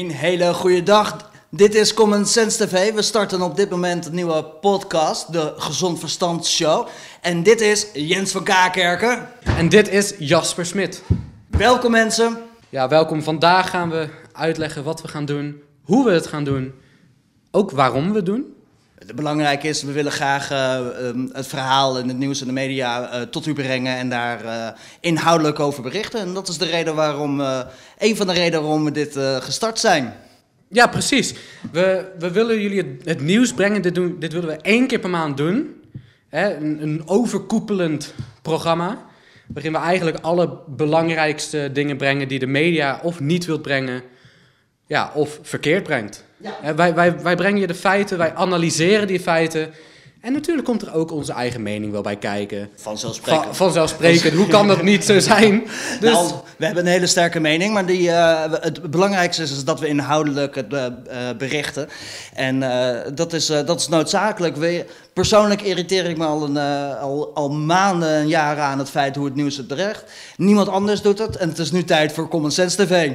Een hele goede dag. Dit is Common Sense TV. We starten op dit moment een nieuwe podcast, de Gezond Verstand Show. En dit is Jens van Kaakerken. En dit is Jasper Smit. Welkom mensen. Ja, welkom. Vandaag gaan we uitleggen wat we gaan doen, hoe we het gaan doen, ook waarom we het doen. Belangrijk is, we willen graag eh, ehm, het verhaal in het nieuws en de media eh, tot u brengen en daar eh, inhoudelijk over berichten. En dat is de reden waarom, een van de redenen waarom we dit gestart zijn. Ja, precies. We, we willen jullie het, het nieuws brengen. Dit, doen, dit willen we één keer per maand doen. Hè, een, een overkoepelend programma. Waarin we eigenlijk alle belangrijkste dingen brengen die de media of niet wilt brengen. Ja, of verkeerd brengt. Ja. Wij, wij, wij brengen je de feiten, wij analyseren die feiten. En natuurlijk komt er ook onze eigen mening wel bij kijken. Vanzelfsprekend. Van, vanzelfsprekend, hoe kan dat niet zo zijn? Dus, Nou, we hebben een hele sterke mening, maar die, eh, het belangrijkste is, is dat we inhoudelijk het eh, eh, berichten. En dat, is, dat is noodzakelijk. We, persoonlijk irriteer ik me al, een, al, al maanden en jaren aan het feit hoe het nieuws het terecht. Niemand anders doet het en het is nu tijd voor Common Sense TV.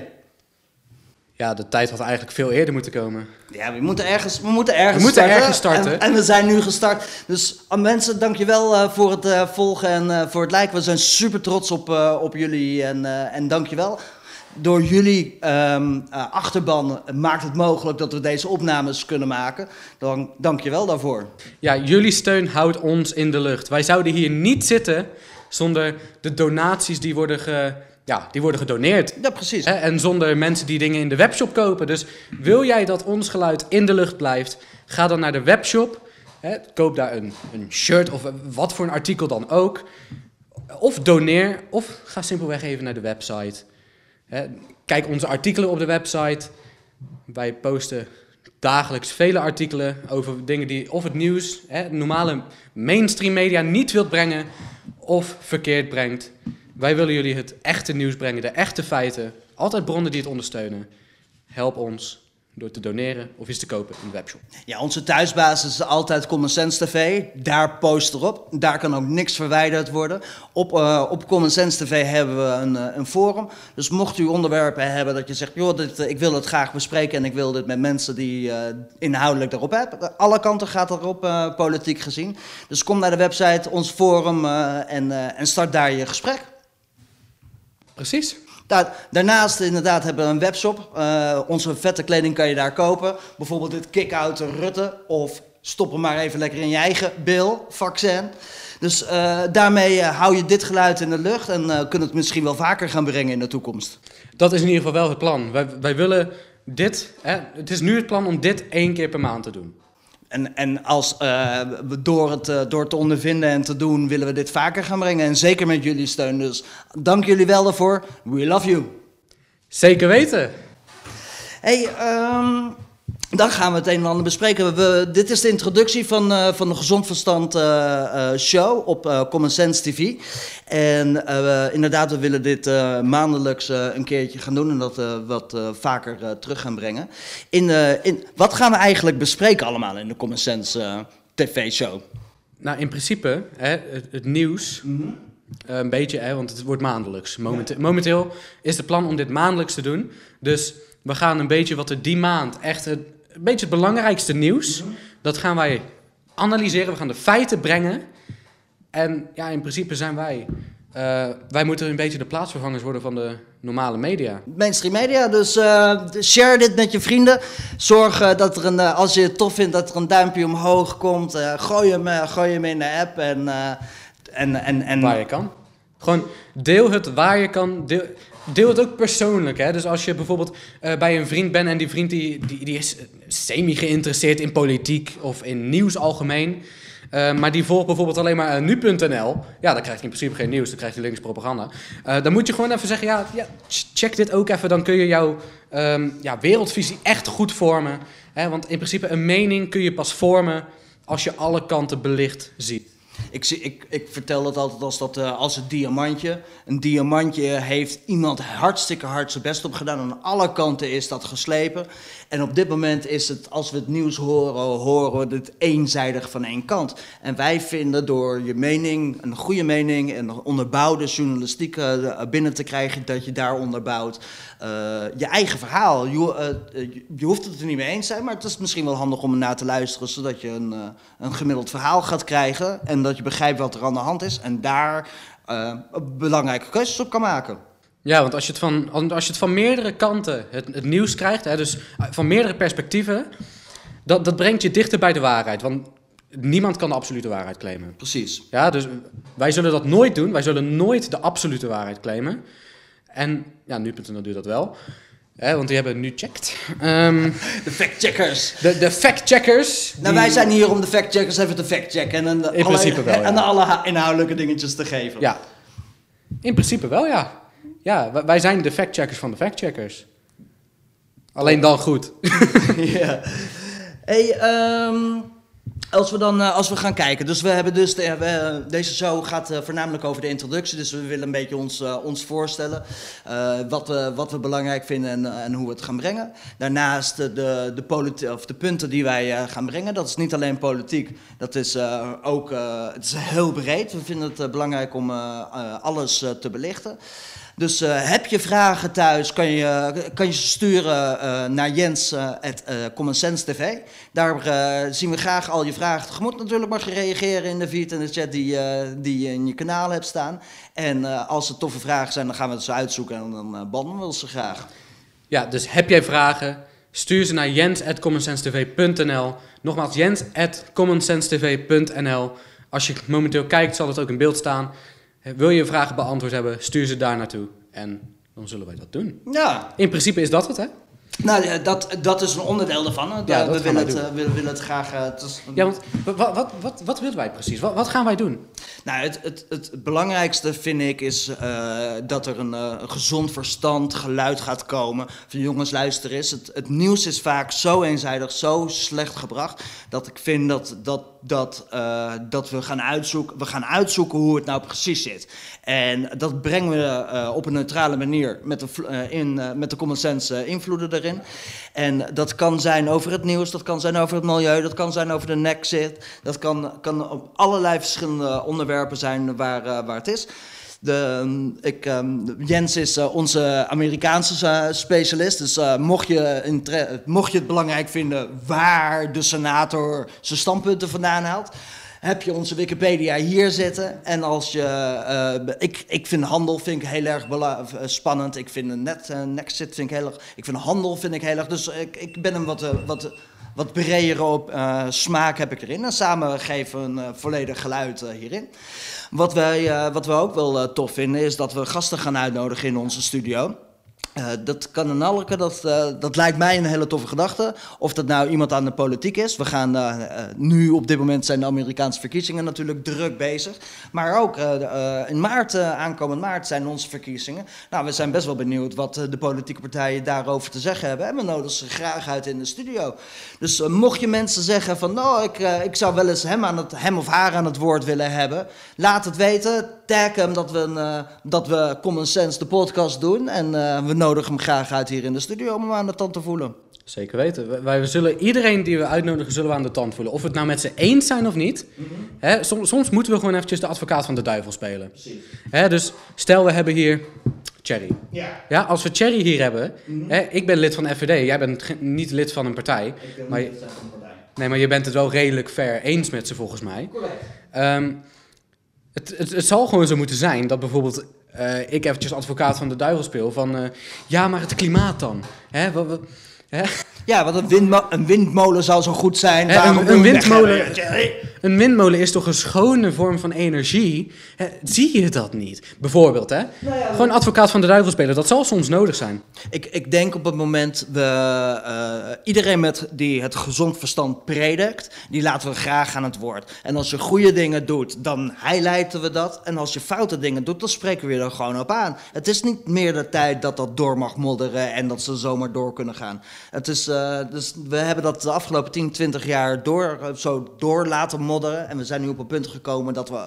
Ja, de tijd had eigenlijk veel eerder moeten komen. Ja, we moeten ergens, we moeten ergens We moeten starten. ergens starten. En, en we zijn nu gestart. Dus aan mensen, dankjewel eh voor het eh, volgen en eh, voor het liken. We zijn super trots op, eh, op jullie en, eh en dankjewel. Door jullie ehm, eh, achterban maakt het mogelijk dat we deze opnames kunnen maken. Dan, dankjewel daarvoor. Ja, jullie steun houdt ons in de lucht. Wij zouden hier niet zitten zonder de donaties die worden, ge, ja, die worden gedoneerd. Ja, precies. Hè? En zonder mensen die dingen in de webshop kopen. Dus wil jij dat ons geluid in de lucht blijft, ga dan naar de webshop. Hè? Koop daar een, een shirt of wat voor een artikel dan ook. Of doneer, of ga simpelweg even naar de website. Hè? Kijk onze artikelen op de website. Wij posten dagelijks vele artikelen over dingen die of het nieuws, hè, normale mainstream media niet wilt brengen of verkeerd brengt. Wij willen jullie het echte nieuws brengen, de echte feiten. Altijd bronnen die het ondersteunen. Help ons door te doneren of iets te kopen in de webshop. Ja, onze thuisbasis is altijd Common Sense TV. Daar post erop. Daar kan ook niks verwijderd worden. Op, eh, op Common Sense TV hebben we een, eh, een forum. Dus mocht u onderwerpen hebben dat je zegt... joh, eh, ik wil het graag bespreken en ik wil dit met mensen die inhoudelijk daarop hebben. Alle kanten gaat erop, politiek gezien. Dus kom naar de website, ons forum en, en start daar je gesprek. Precies. Da- Daarnaast inderdaad hebben we een webshop. Eh, onze vette kleding kan je daar kopen. Bijvoorbeeld dit kick-out Rutte of stop hem maar even lekker in je eigen bil, vaccin. Dus eh, daarmee eh, hou je dit geluid in de lucht en eh kunnen het misschien wel vaker gaan brengen in de toekomst. Dat is in ieder geval wel het plan. Wij, wij willen dit, hè, het is nu het plan om dit één keer per maand te doen. En, en als, eh, we door, het, eh, door te ondervinden en te doen, willen we dit vaker gaan brengen. En zeker met jullie steun. Dus dank jullie wel daarvoor. We love you. Zeker weten. Hey, ehm, dan gaan we het een en ander bespreken. We, dit is de introductie van, eh, van de Gezond Verstand eh, eh, show op Common Sense TV. En inderdaad, we willen dit maandelijks een keertje gaan doen en dat wat vaker terug gaan brengen. In, in, wat gaan we eigenlijk bespreken allemaal in de Common Sense TV show? Nou, in principe, hè, het, het nieuws, eh, een beetje, hè, want het wordt maandelijks. Momenteel, momenteel is het plan om dit maandelijks te doen. Dus we gaan een beetje wat er die maand echt het, een beetje het belangrijkste nieuws, dat gaan wij analyseren. We gaan de feiten brengen. En ja, in principe zijn wij, eh, wij moeten een beetje de plaatsvervangers worden van de normale media. Mainstream media, dus eh, share dit met je vrienden. Zorg eh, dat er een, als je het tof vindt, dat er een duimpje omhoog komt. Gooi, hem, gooi hem in de app en, en, en, en Waar je kan. Gewoon deel het waar je kan. Deel, deel het ook persoonlijk. Hè? Dus als je bijvoorbeeld eh, bij een vriend bent en die vriend die, die, die is semi geïnteresseerd in politiek of in nieuws algemeen. eh, maar die volgt bijvoorbeeld alleen maar eh, nu.nl. Ja, dan krijgt hij in principe geen nieuws, dan krijgt hij links propaganda. Eh, dan moet je gewoon even zeggen, ja, check dit ook even. Dan kun je jouw ehm, ja, wereldvisie echt goed vormen. Hè? Want in principe een mening kun je pas vormen als je alle kanten belicht ziet. Ik, ik, ik vertel het altijd als, dat, uh, als een diamantje. Een diamantje heeft iemand hartstikke hard zijn best op gedaan. Aan alle kanten is dat geslepen. En op dit moment is het, als we het nieuws horen, horen we het eenzijdig van één kant. En wij vinden door je mening, een goede mening en onderbouwde journalistiek uh, binnen te krijgen, dat je daar onderbouwt uh, je eigen verhaal. Je, je, hoeft het er niet mee eens te zijn, maar het is misschien wel handig om ernaar te luisteren, zodat je een, een gemiddeld verhaal gaat krijgen. En dat je begrijpt wat er aan de hand is en daar belangrijke keuzes op kan maken. Ja, want als je het van, als je het van meerdere kanten het, het nieuws krijgt, hè, dus eh, van meerdere perspectieven, dat, dat brengt je dichter bij de waarheid. Want niemand kan de absolute waarheid claimen. Precies. Ja, dus wij zullen dat nooit doen. Wij zullen nooit de absolute waarheid claimen. En ja, nu.nl doet dat wel want die hebben nu checked. Um, de fact-checkers. De, de fact-checkers. Nou, wij zijn hier om de fact-checkers even te fact-checken. En, in alle, principe wel, En alle inhoudelijke dingetjes te geven. Ja. In principe wel, ja. Ja, wij zijn de fact-checkers van de fact-checkers. Alleen dan goed. ja. Hey, um, als we dan eh, als we gaan kijken, dus we hebben dus de, we, deze show gaat uh, voornamelijk over de introductie, dus we willen een beetje ons, ons voorstellen wat, we, wat we belangrijk vinden en, en hoe we het gaan brengen. Daarnaast de, de, politi- of de punten die wij gaan brengen, dat is niet alleen politiek, dat is ook het is heel breed. We vinden het belangrijk om alles te belichten. Dus uh, heb je vragen thuis, kan je, kan je ze sturen uh, naar Jens Sense TV. Daar zien we graag al je vragen. Je moet natuurlijk maar reageren in de feed en de chat die, die je in je kanaal hebt staan. En als er toffe vragen zijn, dan gaan we ze uitzoeken en dan behandelen we ze graag. Ja, dus heb jij vragen, stuur ze naar jens.commonsensetv.nl. Nogmaals, jens.commonsensetv.nl. Als je momenteel kijkt, zal het ook in beeld staan. Wil je vragen beantwoord hebben, stuur ze daar naartoe. En dan zullen wij dat doen. Ja. In principe is dat het, hè? Nou, dat, dat is een onderdeel ervan. Ja, we, willen het, we willen het graag. Uh, het Ja, want wat, wat, wat, wat willen wij precies? Wat, wat gaan wij doen? Nou, het, het, het belangrijkste vind ik is uh, dat er een, een, gezond verstand, geluid gaat komen. Van jongens, luister eens. Het, het nieuws is vaak zo eenzijdig, zo slecht gebracht. Dat ik vind dat, dat, dat, dat we, gaan uitzoeken, we gaan uitzoeken hoe het nou precies zit. En dat brengen we op een neutrale manier met de, in, met de common sense invloeden erin. En dat kan zijn over het nieuws, dat kan zijn over het milieu, dat kan zijn over de Nexit. Dat kan, kan op allerlei verschillende onderwerpen zijn waar, uh, waar het is. De, ehm, ik, um, Jens is uh, onze Amerikaanse uh, specialist. Dus mocht, je mocht je het belangrijk vinden waar de senator zijn standpunten vandaan haalt heb je onze Wikipedia hier zitten. En als je, ik, ik vind handel vind ik heel erg eh, spannend. Ik vind net, uh, Nexit vind ik heel erg, ik vind handel vind ik heel erg, dus ik, ik ben hem wat, wat, wat breder op smaak heb ik erin. En samen geven een volledig geluid hierin. Wat, wij, wat we ook wel tof vinden is dat we gasten gaan uitnodigen in onze studio. Uh, dat kan een nalken, dat, uh, dat lijkt mij een hele toffe gedachte. Of dat nou iemand aan de politiek is. We gaan uh, nu op dit moment zijn de Amerikaanse verkiezingen natuurlijk druk bezig. Maar ook in maart, aankomend maart, zijn onze verkiezingen. Nou, we zijn best wel benieuwd wat de politieke partijen daarover te zeggen hebben. En we nodigen ze graag uit in de studio. Dus mocht je mensen zeggen van, nou, ik, ik zou wel eens hem, aan het, hem of haar aan het woord willen hebben. Laat het weten. Tag hem dat we, dat we Common Sense de podcast doen. En we nodig hem graag uit hier in de studio om hem aan de tand te voelen. Zeker weten. Wij zullen iedereen die we uitnodigen, zullen we aan de tand voelen. Of we het nou met ze eens zijn of niet. Mm -hmm. soms, soms, moeten we gewoon eventjes de advocaat van de duivel spelen. Dus stel we hebben hier Cherry. Ja. ja als we Cherry hier hebben. Mm -hmm. ik ben lid van de FVD. Jij bent niet lid van een partij. Ik ben maar, niet lid van een partij. Nee, maar je bent het wel redelijk ver eens met ze volgens mij. Correct. Um, het, het, het zal gewoon zo moeten zijn dat bijvoorbeeld uh, ik eventjes advocaat van de duivel speel. Van, uh, ja, maar het klimaat dan. Hè? Wat, wat, hè? Ja, want een, windmo een, windmolen zou zo goed zijn. Hè, een, een, windmolen, een windmolen is toch een schone vorm van energie? Hè, zie je dat niet? Bijvoorbeeld, hè? Nou ja, Gewoon advocaat van de duivel spelen, dat zal soms nodig zijn. Ik, ik denk op het moment, we, uh, iedereen met die het gezond verstand predikt, die laten we graag aan het woord. En als je goede dingen doet, dan highlighten we dat. En als je foute dingen doet, dan spreken we je er gewoon op aan. Het is niet meer de tijd dat dat door mag modderen en dat ze zomaar door kunnen gaan. Het is eh, dus we hebben dat de afgelopen 10, 20 jaar door, eh, zo door laten modderen. En we zijn nu op een punt gekomen dat we.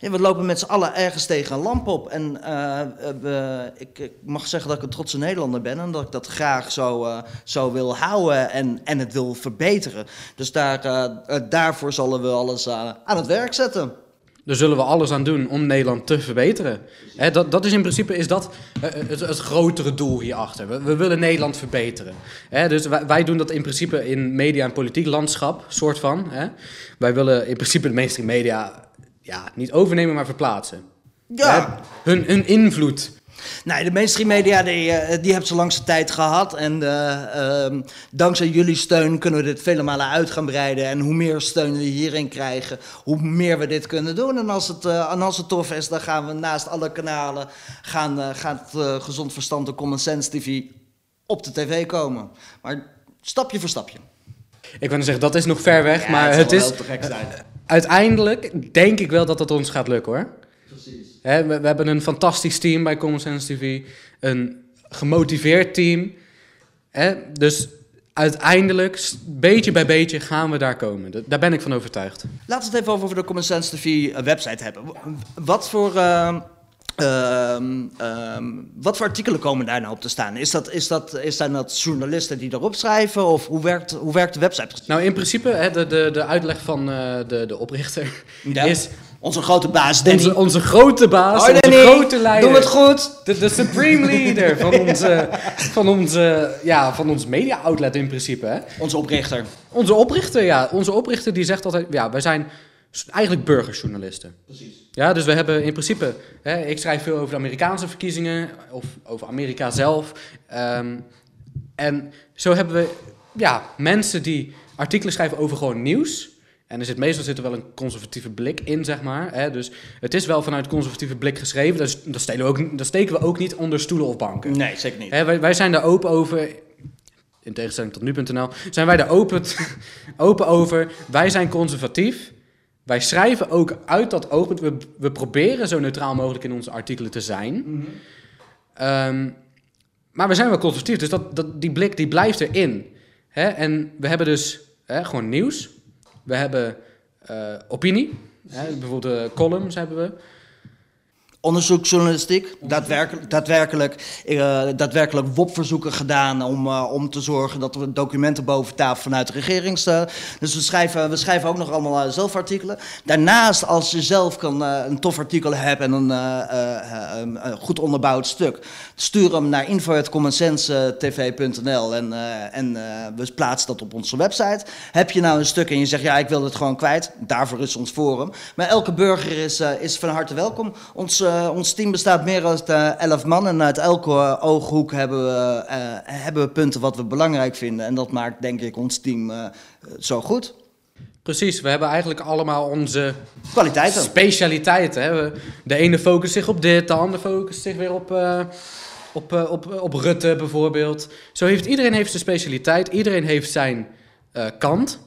We lopen met z'n allen ergens tegen een lamp op. En eh, we- ik, mag zeggen dat ik een trotse Nederlander ben en dat ik dat graag zo, eh, zo wil houden en, en het wil verbeteren. Dus daar, eh, daarvoor zullen we alles aan het werk zetten. Daar zullen we alles aan doen om Nederland te verbeteren. Hè, dat, dat is in principe is dat, eh, het, het grotere doel hierachter. We, we willen Nederland verbeteren. Hè, dus wij, wij doen dat in principe in media- en politiek landschap, soort van. Hè. Wij willen in principe de mainstream media ja, niet overnemen, maar verplaatsen. Ja, Hè, hun, hun invloed. Nee, de mainstream media die, eh, die heeft zo langste tijd gehad. En eh, ehm, dankzij jullie steun kunnen we dit vele malen uit gaan breiden. En hoe meer steun we hierin krijgen, hoe meer we dit kunnen doen. En als het, eh, en als het tof is, dan gaan we naast alle kanalen... gaan, gaat eh, Gezond Verstand en Common Sense TV op de tv komen. Maar stapje voor stapje. Ik wil zeggen, dat is nog ver weg, maar het is... heel te gek zijn. Uiteindelijk denk ik wel dat het ons gaat lukken hoor. Hè, we, we hebben een fantastisch team bij Common Sense TV. Een gemotiveerd team. Hè, dus uiteindelijk, beetje bij beetje, gaan we daar komen. Da- Daar ben ik van overtuigd. Laten we het even over de Common Sense TV eh, website hebben. Wat voor, ehm, ehm, ehm, wat voor artikelen komen daar nou op te staan? Is dat, is dat, is zijn dat journalisten die erop schrijven? Of hoe werkt, hoe werkt de website? Nou, in principe, hè, de, de, de uitleg van eh, de, de oprichter Ja. is Onze grote baas, Danny. onze, onze grote baas, onze Danny. grote leider. Doe het goed. De, de supreme leader van onze, van onze, ja, van ons media outlet in principe. Hè. Onze oprichter. Onze oprichter, ja. Onze oprichter die zegt altijd, ja, wij zijn eigenlijk burgerjournalisten. Precies. Ja, dus we hebben in principe, hè, ik schrijf veel over de Amerikaanse verkiezingen of over Amerika zelf. Ehm, en zo hebben we, ja, mensen die artikelen schrijven over gewoon nieuws. En er zit meestal zit er wel een conservatieve blik in, zeg maar. Hè? Dus het is wel vanuit conservatieve blik geschreven. Dus dat, stelen we ook, dat steken we ook niet onder stoelen of banken. Nee, zeker niet. Hè, wij, wij zijn daar open over. In tegenstelling tot nu.nl zijn wij daar open, open over. Wij zijn conservatief. Wij schrijven ook uit dat oogpunt. We, we proberen zo neutraal mogelijk in onze artikelen te zijn. Ehm, maar we zijn wel conservatief, dus dat, dat, die blik die blijft erin. Hè? En we hebben dus hè, gewoon nieuws. We hebben eh, opinie. Hè? Bijvoorbeeld de columns hebben we. Onderzoeksjournalistiek, daadwerkelijk, daadwerkelijk, eh, daadwerkelijk WOP-verzoeken gedaan om, eh, om te zorgen dat we documenten boven tafel vanuit de regering staan. Dus we schrijven, we schrijven ook nog allemaal eh, zelf artikelen. Daarnaast, als je zelf kan, een tof artikel hebt en een goed onderbouwd stuk, stuur hem naar info.commonsensetv.nl en, en we plaatsen dat op onze website. Heb je nou een stuk en je zegt, ja, ik wil het gewoon kwijt, daarvoor is ons forum. Maar elke burger is, is van harte welkom. Ons, eh, ons team bestaat meer dan eh, 11 man en uit elke ooghoek hebben we, eh, hebben we punten wat we belangrijk vinden. En dat maakt denk ik ons team zo goed. Precies, we hebben eigenlijk allemaal onze Kwaliteiten. specialiteiten. Hè? De ene focust zich op dit, de ander focust zich weer op, op, op, op Rutte bijvoorbeeld. Zo heeft iedereen heeft zijn specialiteit, iedereen heeft zijn kant.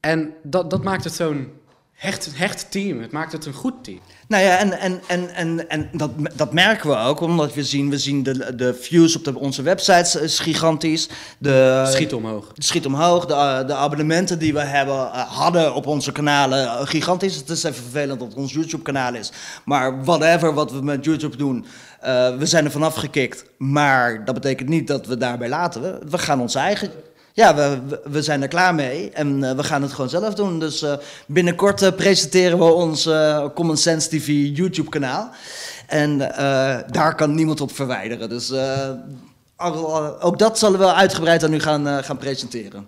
En dat, dat maakt het zo'n hecht, hecht team. Het maakt het een goed team. Nou ja, en, en, en, en, en dat, dat merken we ook, omdat we zien, we zien de, de views op de, onze websites is gigantisch. De, Schiet omhoog. Schiet omhoog. De, de abonnementen die we hebben, eh, hadden op onze kanalen, eh, gigantisch. Het is even vervelend dat het ons YouTube-kanaal is. Maar whatever wat we met YouTube doen, eh, we zijn er vanaf gekikt. Maar dat betekent niet dat we daarbij laten. We, we gaan ons eigen... Ja, we, we- zijn er klaar mee en eh, we gaan het gewoon zelf doen. Dus eh, binnenkort eh, presenteren we ons Common Sense TV YouTube-kanaal. En eh, daar kan niemand op verwijderen. Dus ook dat zullen we uitgebreid aan u gaan, gaan presenteren.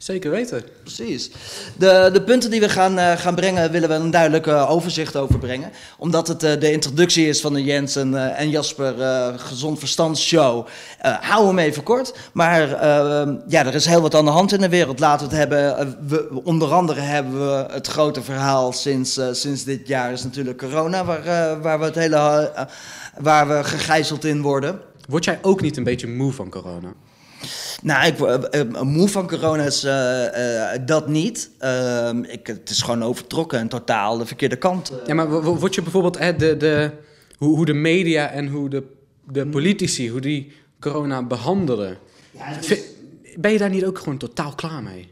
Zeker weten. Precies. De, de punten die we gaan, eh, gaan brengen, willen we een duidelijk eh, overzicht over brengen. Omdat het eh, de introductie is van de Jens en, en Jasper Gezond Verstand Show. eh, hou hem even kort. Maar eh, ja, er is heel wat aan de hand in de wereld. Laten we het hebben. We, onder andere hebben we het grote verhaal sinds, sinds dit jaar is natuurlijk corona. Waar, waar we het hele, waar we gegijzeld in worden. Word jij ook niet een beetje moe van corona? Nou, ik eh, eh, moe van corona is eh, eh, dat niet. Ehm, ik, het is gewoon overtrokken en totaal de verkeerde kant. Ja, maar wo- wo- word je bijvoorbeeld hè, de, de, hoe, hoe de media en hoe de, de politici, hoe die corona behandelen. Ben je daar niet ook gewoon totaal klaar mee?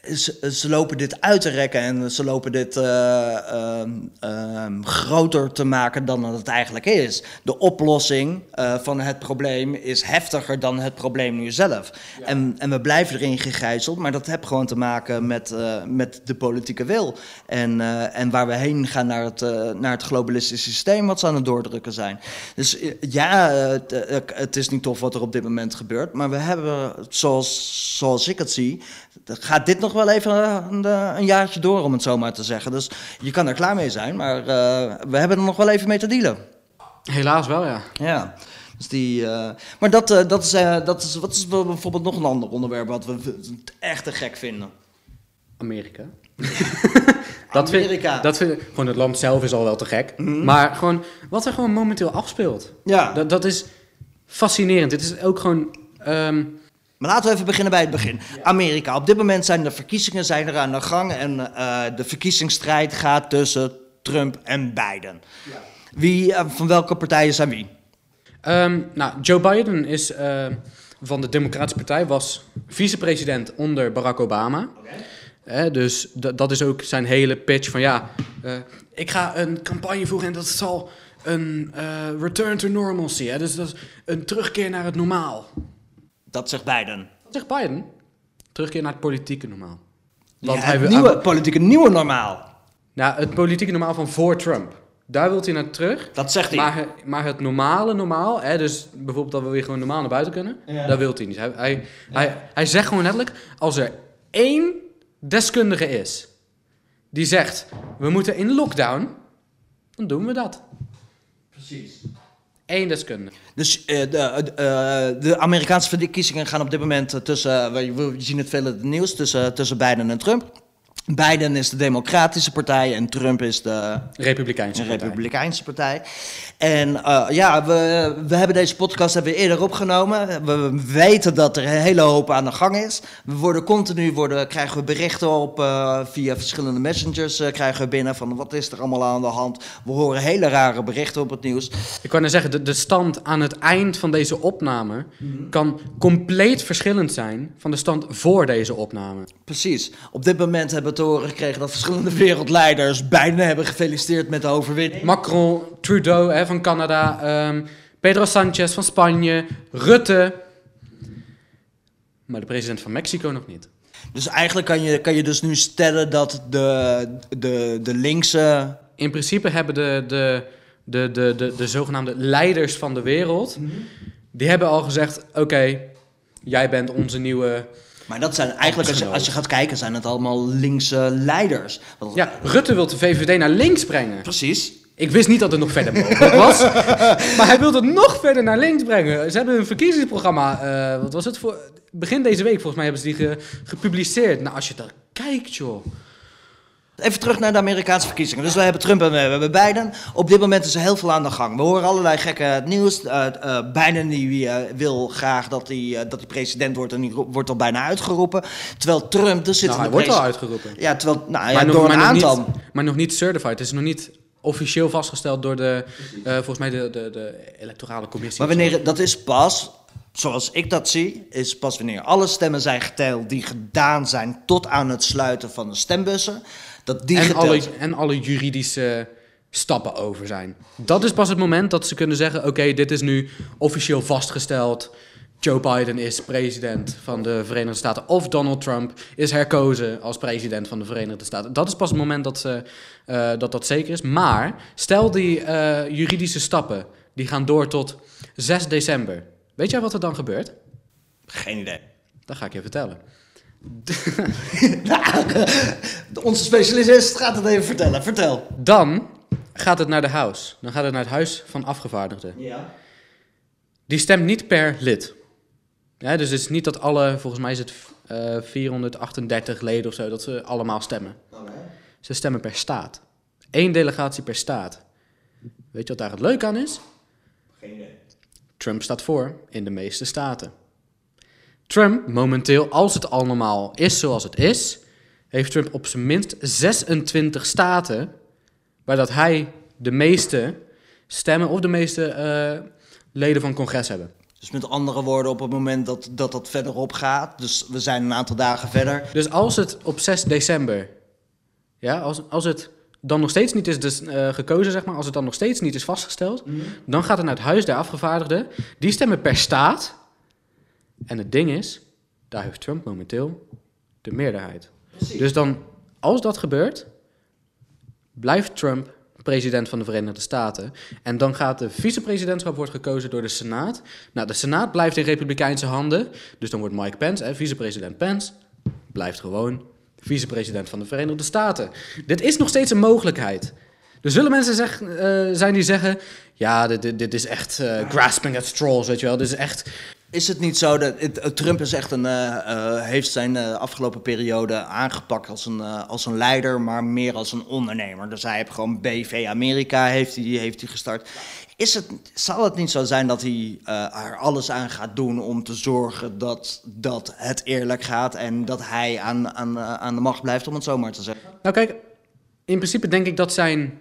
Ze, ze lopen dit uit te rekken en ze lopen dit eh, ehm, ehm, groter te maken dan het eigenlijk is. De oplossing eh, van het probleem is heftiger dan het probleem nu zelf. En, en we blijven erin gegijzeld, maar dat heeft gewoon te maken met, eh, met de politieke wil. En, en waar we heen gaan naar het, naar het globalistische systeem wat ze aan het doordrukken zijn. Dus ja, het, het is niet tof wat er op dit moment gebeurt, maar we hebben, zoals, zoals ik het zie, gaat dit nog wel even een, een jaartje door, om het zo maar te zeggen. Dus je kan er klaar mee zijn, maar eh, we hebben er nog wel even mee te dealen. Helaas wel, ja. Ja. Dus die, eh, maar dat, eh, dat, is, eh, dat is, wat is bijvoorbeeld nog een ander onderwerp wat we echt te gek vinden. Amerika. dat vind, Amerika. dat vind, gewoon het land zelf is al wel te gek. Maar gewoon wat er gewoon momenteel afspeelt. Ja. Dat, dat is fascinerend. Het is ook gewoon... ehm, Maar laten we even beginnen bij het begin. Amerika. Op dit moment zijn de verkiezingen zijn er aan de gang. En eh, de verkiezingsstrijd gaat tussen Trump en Biden. Wie, eh, van welke partijen zijn wie? Ehm, nou, Joe Biden is eh, van de Democratische Partij, was vicepresident onder Barack Obama. Hè, dus da- dat is ook zijn hele pitch van ja, eh, ik ga een campagne voeren en dat zal een eh, return to normalcy. Hè, dus dat is een terugkeer naar het normaal. Dat zegt Biden. Wat zegt Biden? Terugkeer naar het politieke normaal. Ja, hij het wil- nieuwe, politieke nieuwe normaal. Nou, het politieke normaal van voor Trump. Daar wil hij naar terug. Dat zegt hij. Maar, maar het normale normaal, hè, dus bijvoorbeeld dat we weer gewoon normaal naar buiten kunnen, Ja. dat wil hij niet. Hij, hij, hij, hij zegt gewoon letterlijk, als er één deskundige is die zegt, we moeten in lockdown, dan doen we dat. Precies. Eén deskundige. Dus eh, de, eh, de Amerikaanse verkiezingen gaan op dit moment eh, tussen, we, we zien het veel in het nieuws, tussen, tussen Biden en Trump. Biden is de Democratische Partij en Trump is de Republikeinse partij. Republikeinse partij. En eh, ja, we, we hebben deze podcast hebben we eerder opgenomen. We weten dat er een hele hoop aan de gang is. We worden continu worden, krijgen we berichten op eh, via verschillende messengers eh, krijgen we binnen van wat is er allemaal aan de hand. We horen hele rare berichten op het nieuws. Ik kan nou zeggen, de, de stand aan het eind van deze opname kan compleet verschillend zijn van de stand voor deze opname. Precies. Op dit moment hebben we te horen gekregen dat verschillende wereldleiders bijna hebben gefeliciteerd met de overwinning. Macron, Trudeau hè, van Canada, ehm, Pedro Sanchez van Spanje, Rutte. Maar de president van Mexico nog niet. Dus eigenlijk kan je, kan je dus nu stellen dat de, de, de linkse In principe hebben de, de, de, de, de, de zogenaamde leiders van de wereld... die hebben al gezegd, oké, jij bent onze nieuwe... Maar dat zijn eigenlijk, als je, als je gaat kijken, zijn het allemaal linkse leiders. Want- Ja, Rutte wil de VVD naar links brengen. Precies. Ik wist niet dat het nog verder mogelijk was. maar hij wilde het nog verder naar links brengen. Ze hebben een verkiezingsprogramma. eh, wat was het voor. Begin deze week volgens mij hebben ze die ge- gepubliceerd. Nou, als je daar kijkt, joh. Even terug naar de Amerikaanse verkiezingen. Dus we hebben Trump en we hebben Biden. Op dit moment is er heel veel aan de gang. We horen allerlei gekke nieuws. Uh, uh, Biden die, uh, wil graag dat hij, dat hij president wordt en die wordt al bijna uitgeropen. Terwijl Trump, er zit Nou, hij wordt al uitgeroepen. Ja, terwijl, nou, ja, maar, nog, door maar, een nog aantal. niet, maar nog niet certified. Het is nog niet officieel vastgesteld door de, eh, volgens mij de, de, de electorale commissie. Maar wanneer, dat is pas, zoals ik dat zie, is pas wanneer alle stemmen zijn geteld die gedaan zijn tot aan het sluiten van de stembussen. Dat die en, geteld alle, en alle juridische stappen over zijn. Dat is pas het moment dat ze kunnen zeggen: oké, dit is nu officieel vastgesteld. Joe Biden is president van de Verenigde Staten. Of Donald Trump is herkozen als president van de Verenigde Staten. Dat is pas het moment dat ze, uh, dat, dat zeker is. Maar stel die uh, juridische stappen die gaan door tot 6 december. Weet jij wat er dan gebeurt? Geen idee. Dat ga ik je vertellen. Onze specialist gaat het even vertellen. Vertel. Dan gaat het naar de House. Dan gaat het naar het Huis van Afgevaardigden. Ja. Die stemt niet per lid. Ja, dus het is niet dat alle, volgens mij is het uh, 438 leden of zo, dat ze allemaal stemmen. Okay. Ze stemmen per staat. Eén delegatie per staat. Weet je wat daar het leuk aan is? Geen idee. Trump staat voor in de meeste staten. Trump, momenteel, als het allemaal is zoals het is, heeft Trump op zijn minst 26 staten waar dat hij de meeste stemmen of de meeste uh, leden van congres hebben. Dus met andere woorden, op het moment dat dat, dat verderop gaat, dus we zijn een aantal dagen verder. Dus als het op 6 december, ja, als, als het dan nog steeds niet is dus, eh, gekozen, zeg maar, als het dan nog steeds niet is vastgesteld, dan gaat het naar het Huis der Afgevaardigden. Die stemmen per staat. En het ding is, daar heeft Trump momenteel de meerderheid. Dus dan, als dat gebeurt, blijft Trump president van de Verenigde Staten. En dan gaat de vicepresidentschap wordt gekozen door de Senaat. Nou, de Senaat blijft in republikeinse handen. Dus dan wordt Mike Pence, hè, vicepresident Pence, blijft gewoon vicepresident van de Verenigde Staten. Dit is nog steeds een mogelijkheid. Er zullen mensen zeg, eh, zijn die zeggen... ja, dit, dit, is echt eh, grasping at straws, weet je wel. Dit is echt... Is het niet zo dat het- het- Trump is echt een, eh, eh, heeft zijn eh, afgelopen periode aangepakt als een, eh, als een leider, maar meer als een ondernemer. Dus hij heeft gewoon BV Amerika heeft hij, heeft hij gestart. Is het, zal het niet zo zijn dat hij eh, er alles aan gaat doen om te zorgen dat, dat het eerlijk gaat en dat hij aan, aan, eh, aan de macht blijft, om het zo maar te zeggen? Nou kijk, in principe denk ik dat zijn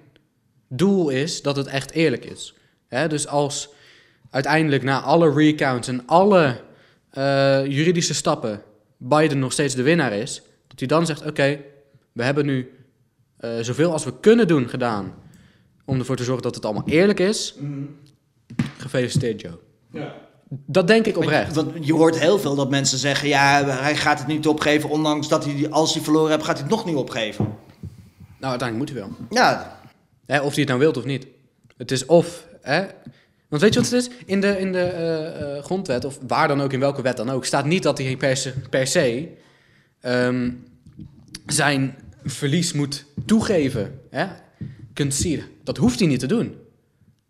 doel is dat het echt eerlijk is. Dus als uiteindelijk na alle recounts en alle eh, juridische stappen Biden nog steeds de winnaar is, dat hij dan zegt: Oké, we hebben nu eh, zoveel als we kunnen doen gedaan om ervoor te zorgen dat het allemaal eerlijk is. Gefeliciteerd, Joe. Dat denk ik oprecht. Want je hoort heel veel dat mensen zeggen, ja, hij gaat het niet opgeven, ondanks dat hij, als hij verloren heeft, gaat hij het nog niet opgeven. Nou, uiteindelijk moet hij wel. Ja, Hè, of hij het nou wilt of niet. Het is of. Hè? Want weet je wat het is? In de, in de eh, eh, grondwet, of waar dan ook, in welke wet dan ook, staat niet dat hij per se, per se ehm, zijn verlies moet toegeven. Hè? Concede. Dat hoeft hij niet te doen.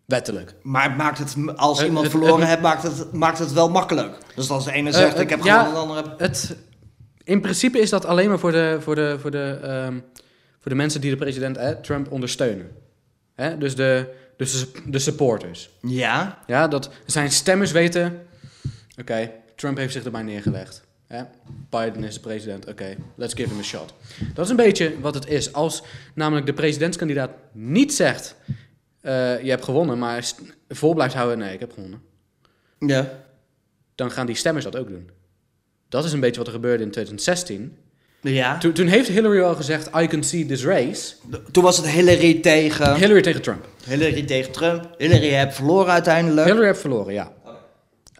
Wettelijk. Maar het maakt het, als Eh, iemand verloren hebt, maakt het, maakt het wel makkelijk. Dus als de ene zegt, ik heb ja, gewoon een andere... Het, in principe is dat alleen maar voor de, voor de, voor de, ehm, voor de mensen die de president Trump ondersteunen. Hè? Dus, de, dus de, de supporters. Ja, Ja, dat zijn stemmers weten. Oké, Trump heeft zich erbij neergelegd. Hè? Biden is de president. Oké, let's give him a shot. Dat is een beetje wat het is. Als namelijk de presidentskandidaat niet zegt: eh, Je hebt gewonnen, maar vol blijft houden: Nee, ik heb gewonnen. ja. Dan gaan die stemmers dat ook doen. Dat is een beetje wat er gebeurde in 2016. Ja. Toen, toen heeft Hillary al gezegd: I can see this race. Toen was het Hillary tegen, Hillary tegen Trump. Hillary tegen Trump. Hillary heeft verloren uiteindelijk. Hillary heeft verloren, ja.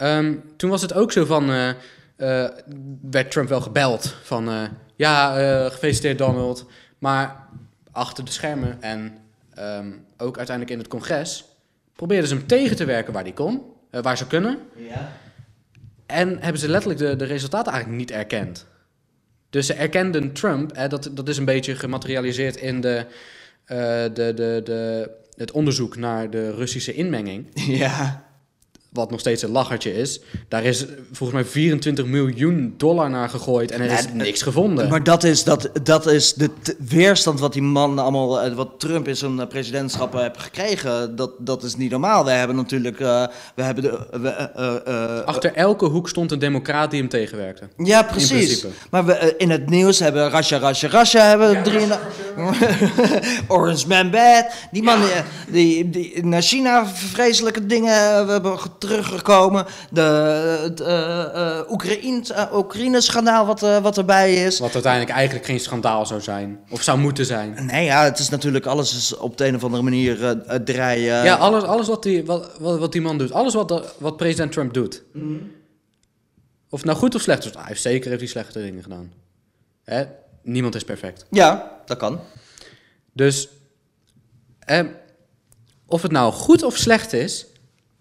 Ehm, toen was het ook zo van, eh, eh, werd Trump wel gebeld van, eh, ja, gefeliciteerd Donald. Maar achter de schermen en ehm, ook uiteindelijk in het congres probeerden ze hem tegen te werken waar hij kon, waar ze kunnen. Ja. En hebben ze letterlijk de, de resultaten eigenlijk niet erkend. Dus ze erkenden Trump, hè, dat, dat is een beetje gematerialiseerd in de, eh, de, de, de, het onderzoek naar de Russische inmenging Ja. Wat nog steeds een lachertje is. Daar is eh, volgens mij 24 miljoen dollar naar gegooid en er is niks gevonden. Maar dat is, dat, dat is de t- weerstand wat die man allemaal, eh, wat Trump in zijn eh, presidentschap heeft gekregen. Dat, dat is niet normaal. We hebben natuurlijk, eh, we hebben de, we, eh, eh, eh, Achter elke hoek stond een democraat die hem tegenwerkte. Ja, precies. Maar we, eh, in het nieuws hebben Rasha, Rasha, Rasha hebben drie... Orange Man Bad. Die man die, die, die naar China vreselijke dingen eh, we hebben teruggekomen. De, het eh, eh, Oekraïne, eh, Oekraïne-schandaal wat, eh, wat erbij is. Wat uiteindelijk eigenlijk geen schandaal zou zijn. Of zou moeten zijn. Nee, ja, het is natuurlijk alles is op de een of andere manier eh, eh, draaien. Ja, alles, alles wat, die, wat, wat, wat die man doet. Alles wat, wat president Trump doet. Of het nou goed of slecht is. Hij heeft zeker heeft hij slechte dingen gedaan. Hè? Niemand is perfect. Ja, dat kan. Dus eh, of het nou goed of slecht is,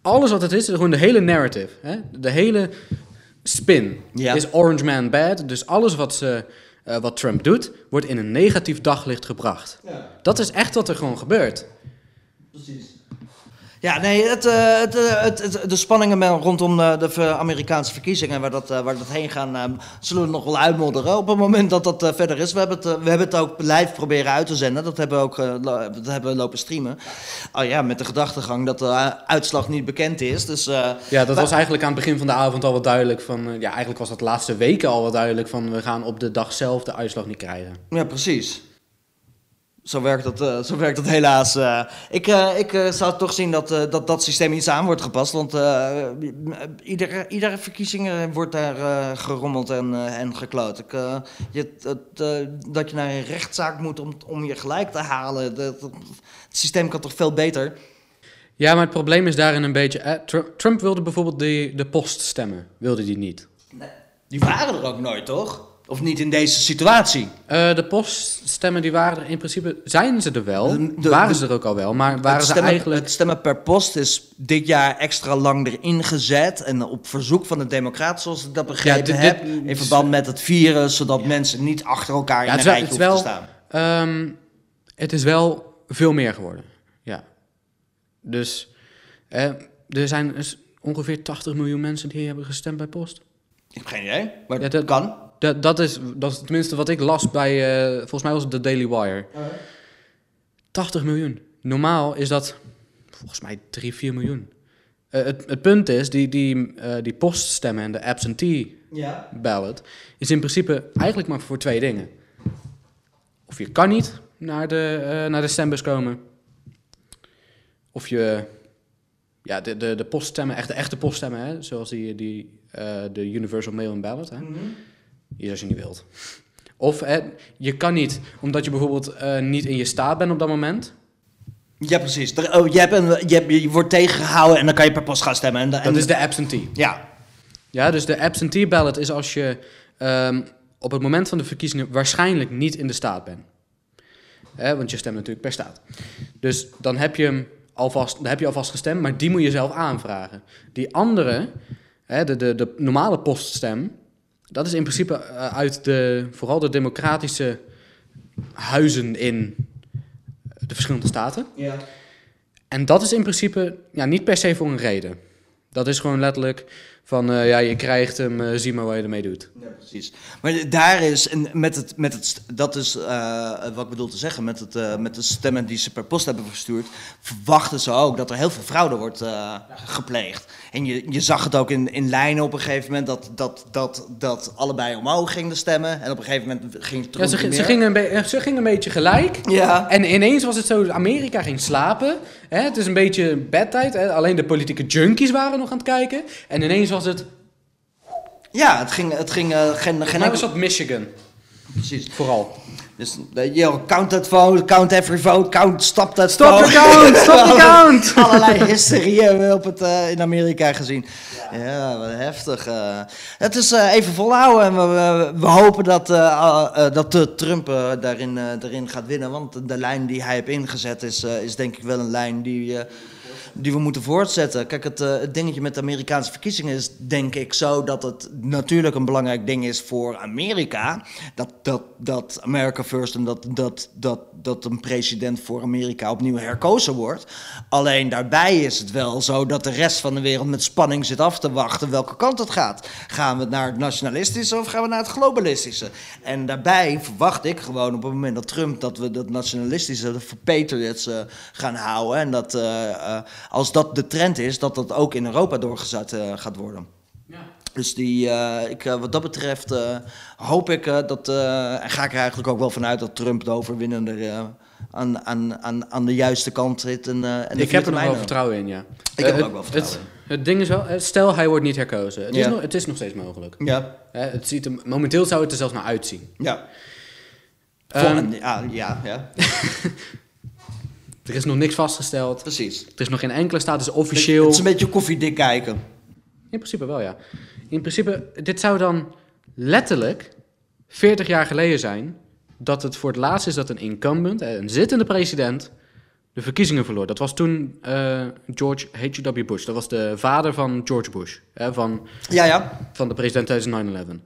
alles wat het is, is gewoon de hele narrative. Hè? De hele spin Ja. is Orange Man bad. Dus alles wat, ze, eh, wat Trump doet, wordt in een negatief daglicht gebracht. Dat is echt wat er gewoon gebeurt. Precies. Ja, nee, het, eh, het, eh, het, het- de spanningen rondom de, de Amerikaanse verkiezingen, waar dat, eh, waar dat heen gaan, eh, zullen we nog wel uitmodderen op het moment dat dat eh, verder is. We hebben, het, eh, we hebben het ook live proberen uit te zenden. Dat hebben we ook eh, dat hebben we lopen streamen. Oh ja, met de gedachtegang dat de eh, uitslag niet bekend is. Dus, eh, Ja, dat Maar- was eigenlijk aan het begin van de avond al wat duidelijk. Van, eh, ja, eigenlijk was dat de laatste weken al wat duidelijk van we gaan op de dag zelf de uitslag niet krijgen. ja, precies. Zo werkt dat, eh, zo werkt dat helaas. eh. ik eh, ik zou toch zien dat, dat dat systeem iets aan wordt gepast. Want iedere, iedere verkiezing wordt daar gerommeld en, en gekloot. Ik, je, het, dat je naar een rechtszaak moet om, om je gelijk te halen. Dat- dat- het systeem kan toch veel beter? Ja, maar het probleem is daarin een beetje... eh, Tru- Trump wilde bijvoorbeeld de, de post stemmen. Wilde die niet. Die waren er ook nooit, toch? Of niet in deze situatie? Eh, de poststemmen die waren er in principe... Zijn ze er wel? De- de- waren ze er ook al wel? Maar waren het, ze stemmen, eigenlijk... het stemmen per post is dit jaar extra lang erin gezet. En op verzoek van de Democraten, zoals ik dat begrepen dit- heb. dit- in verband met het virus, zodat mensen niet achter elkaar Ja, in een rijtje is hoeven te wel- staan. Ehm, het is wel veel meer geworden. Ja. Dus eh, er zijn dus ongeveer 80 miljoen mensen die hebben gestemd bij post. Ik heb geen idee, maar Ja, dat- kan. Dat, dat, is, dat is tenminste wat ik las bij, eh, volgens mij was het de Daily Wire. 80 miljoen. Normaal is dat volgens mij 3, 4 miljoen. Eh, het, het punt is, die, die, eh, die poststemmen en de absentee Ja. ballot is in principe eigenlijk maar voor twee dingen. Of je kan niet naar de, naar de stembus komen. Of je ja, de, de, de poststemmen, echt de echte poststemmen, hè, zoals die, die, de Universal Mail-in Ballot. Hè, als je niet wilt. Of hè, je kan niet, omdat je bijvoorbeeld eh, niet in je staat bent op dat moment. Ja, precies. Er- oh, je, hebt een, je, hebt, je wordt tegengehouden en dan kan je per post gaan stemmen. En, Dat is de absentee. Ja, Ja, dus de absentee ballot is als je ehm, op het moment van de verkiezingen waarschijnlijk niet in de staat bent. Hè, want je stemt natuurlijk per staat. Dus dan heb je hem alvast, dan heb je alvast gestemd, maar die moet je zelf aanvragen. Die andere, hè, de, de, de normale poststem, dat is in principe eh, uit de, vooral de democratische huizen in de verschillende staten. ja. En dat is in principe ja, niet per se voor een reden. Dat is gewoon letterlijk van, eh, ja, je krijgt hem, eh, zie maar wat je ermee doet. Ja, precies. Maar daar is, en met het, met het, dat is eh, wat ik bedoel te zeggen, met, het, eh, met de stemmen die ze per post hebben verstuurd, verwachten ze ook dat er heel veel fraude wordt eh, gepleegd. En je, je zag het ook in, in lijnen op een gegeven moment, dat, dat, dat, dat allebei omhoog gingen stemmen. En op een gegeven moment ging het Ja, ze, terug gi- ze, meer. gingen een ze gingen een beetje gelijk. Ja. En ineens was het zo, Amerika ging slapen. Hè? Het is een beetje bedtijd. Hè? Alleen de politieke junkies waren nog aan het kijken. En ineens was het, Ja, het ging, het ging eh, geen, geen nou was dat Michigan, Precies. vooral. Dus eh, yo, count that vote, count every vote, count stop that Stop vote. the count, stop the count! Allerlei hysterie hebben we op het, eh, in Amerika gezien. Ja, wat heftig. eh. Het is eh, even volhouden en we, we, hopen dat, eh, eh, eh, dat eh, Trump eh, daarin, eh, daarin gaat winnen. Want de lijn die hij heeft ingezet is, eh, is denk ik wel een lijn die, eh, die we moeten voortzetten. Kijk, het, eh, het dingetje met de Amerikaanse verkiezingen is denk ik zo dat het natuurlijk een belangrijk ding is voor Amerika. Dat, dat, dat America first en dat, dat, dat, dat een president voor Amerika opnieuw herkozen wordt. Alleen daarbij is het wel zo dat de rest van de wereld met spanning zit af te wachten welke kant het gaat. Gaan we naar het nationalistische of gaan we naar het globalistische? En daarbij verwacht ik gewoon op het moment dat Trump dat we dat nationalistische de Patriots eh, gaan houden. En dat eh, als dat de trend is, dat dat ook in Europa doorgezet eh, gaat worden. Dus die, eh, ik, eh, wat dat betreft eh, hoop ik eh, dat, eh, en ga ik er eigenlijk ook wel vanuit dat Trump de overwinnende eh, aan, aan, aan, aan de juiste kant zit. En, eh, en Ik heb er nog wel vertrouwen in, ja. Ik heb er ook wel vertrouwen het, het ding is wel, stel hij wordt niet herkozen. Het, is, Ja. nog, het is nog steeds mogelijk. Ja, Hè, het ziet er, momenteel zou het er zelfs naar uitzien. ja. Ehm, Volgende- ja, ja, ja, er is nog niks vastgesteld. precies. Er is nog geen enkele status officieel. Het is een beetje koffiedik kijken. In principe wel, ja. In principe, dit zou dan letterlijk 40 jaar geleden zijn dat het voor het laatst is dat een incumbent, eh, een zittende president, de verkiezingen verloor. Dat was toen eh, George H.W. Bush. Dat was de vader van George Bush, hè, van, Ja, ja. van de president tijdens 9-11.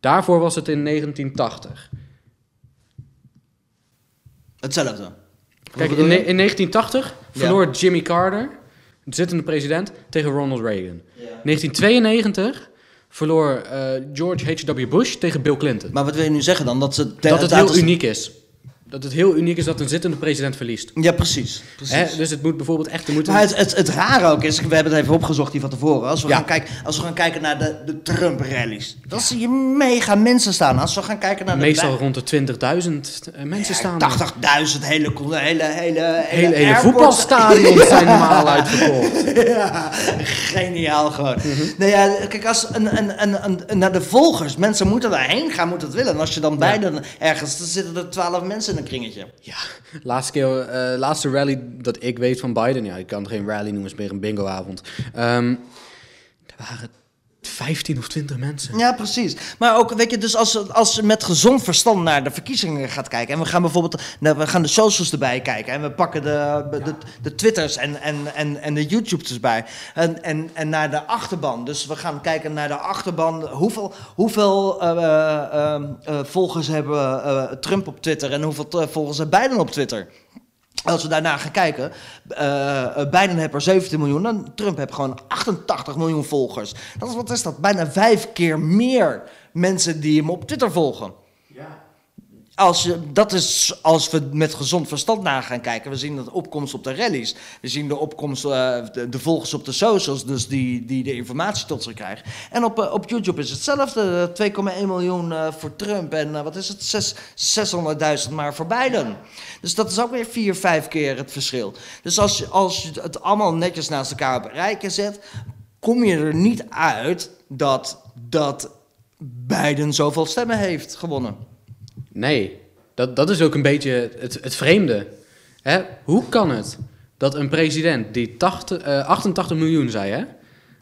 Daarvoor was het in 1980. Hetzelfde. Kijk, in, bedoel ne- je? in 1980 Ja. verloor Jimmy Carter, de zittende president, tegen Ronald Reagan. 1992 verloor eh, George H.W. Bush tegen Bill Clinton. Maar wat wil je nu zeggen dan? Dat, ze dat het heel uniek is. Dat het heel uniek is dat een zittende president verliest. Ja, precies. precies. Hè? Dus het moet bijvoorbeeld echt... Er moet Maar het, het, het rare ook is, we hebben het even opgezocht hier van tevoren. Als we, Ja. gaan, kijken, als we gaan kijken naar de, de Trump-rallies, dan zie je mega mensen staan. Als we gaan kijken naar de meestal bij- rond de 20.000 eh, mensen staan. er. 80.000 hele, hele, hele, hele, Hele, voetbalstadions zijn normaal uitverkocht. Ja, geniaal gewoon. Nou ja, kijk, als een, een, een, een, naar de volgers, mensen moeten daarheen gaan, moeten het willen. En als je dan beide ergens, dan zitten er 12 mensen in kringetje. Ja, laatste, keer, eh, laatste rally dat ik weet van Biden, ja, ik kan geen rally noemen, het is meer een bingoavond. Ehm er waren 15 of 20 mensen. Ja, precies. Maar ook, weet je, dus als, als met gezond verstand naar de verkiezingen gaat kijken... en we gaan bijvoorbeeld nou, we gaan de socials erbij kijken... en we pakken de, de, Twitters en, en, en, en de YouTubes erbij... En, en, en naar de achterban. Dus we gaan kijken naar de achterban. Hoeveel, hoeveel eh, eh, eh, volgers hebben Trump op Twitter... en hoeveel volgers heeft Biden op Twitter... Als we daarna gaan kijken, eh eh, Biden heeft er 17 miljoen en Trump heeft gewoon 88 miljoen volgers. Dat is, wat is dat? Bijna vijf keer meer mensen die hem op Twitter volgen. Als dat is als we met gezond verstand na gaan kijken. We zien de opkomst op de rallies. We zien de opkomst, eh, de, volgers op de socials, dus die, die de informatie tot zich krijgen. En op, eh, op YouTube is hetzelfde. 2,1 miljoen eh, voor Trump en wat is het? Zes- 600.000 maar voor Biden. Dus dat is ook weer vier, vijf keer het verschil. Dus als je, als je het allemaal netjes naast elkaar op rijtje zet, kom je er niet uit dat, dat Biden zoveel stemmen heeft gewonnen. Nee, dat, dat is ook een beetje het, het vreemde. Hè? Hoe kan het dat een president die 80, eh, 88 miljoen zei hè,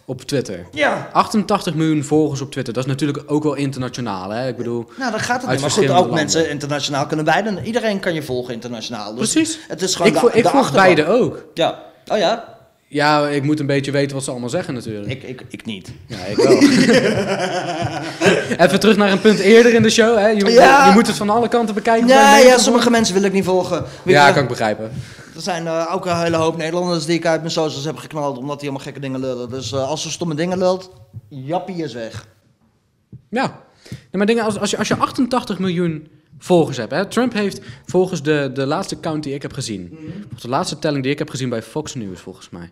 op Twitter... Ja. 88 miljoen volgers op Twitter, dat is natuurlijk ook wel internationaal. Hè? Ik bedoel, Nou, dan gaat het niet. Maar goed, ook landen. mensen internationaal kunnen beide. Iedereen kan je volgen internationaal. Dus precies. Het is gewoon Ik, de- vo- ik de volg achterban. beide ook. Ja. Oh ja? Ja, ik moet een beetje weten wat ze allemaal zeggen natuurlijk. Ik, ik, ik niet. Ja, ik wel. Even terug naar een punt eerder in de show. Hè? Je, Ja. je moet het van alle kanten bekijken. Ja, ja, sommige mensen wil ik niet volgen. Ja, kan ik begrijpen. Er zijn eh, ook een hele hoop Nederlanders die ik uit mijn socials heb geknald omdat die allemaal gekke dingen lullen. Dus eh, als ze stomme dingen lult, jappie is weg. Ja. Nee, maar dingen als, als, je, als je 88 miljoen volgers hebt. Hè? Trump heeft volgens de, de laatste count die ik heb gezien. volgens de laatste telling die ik heb gezien bij Fox News volgens mij.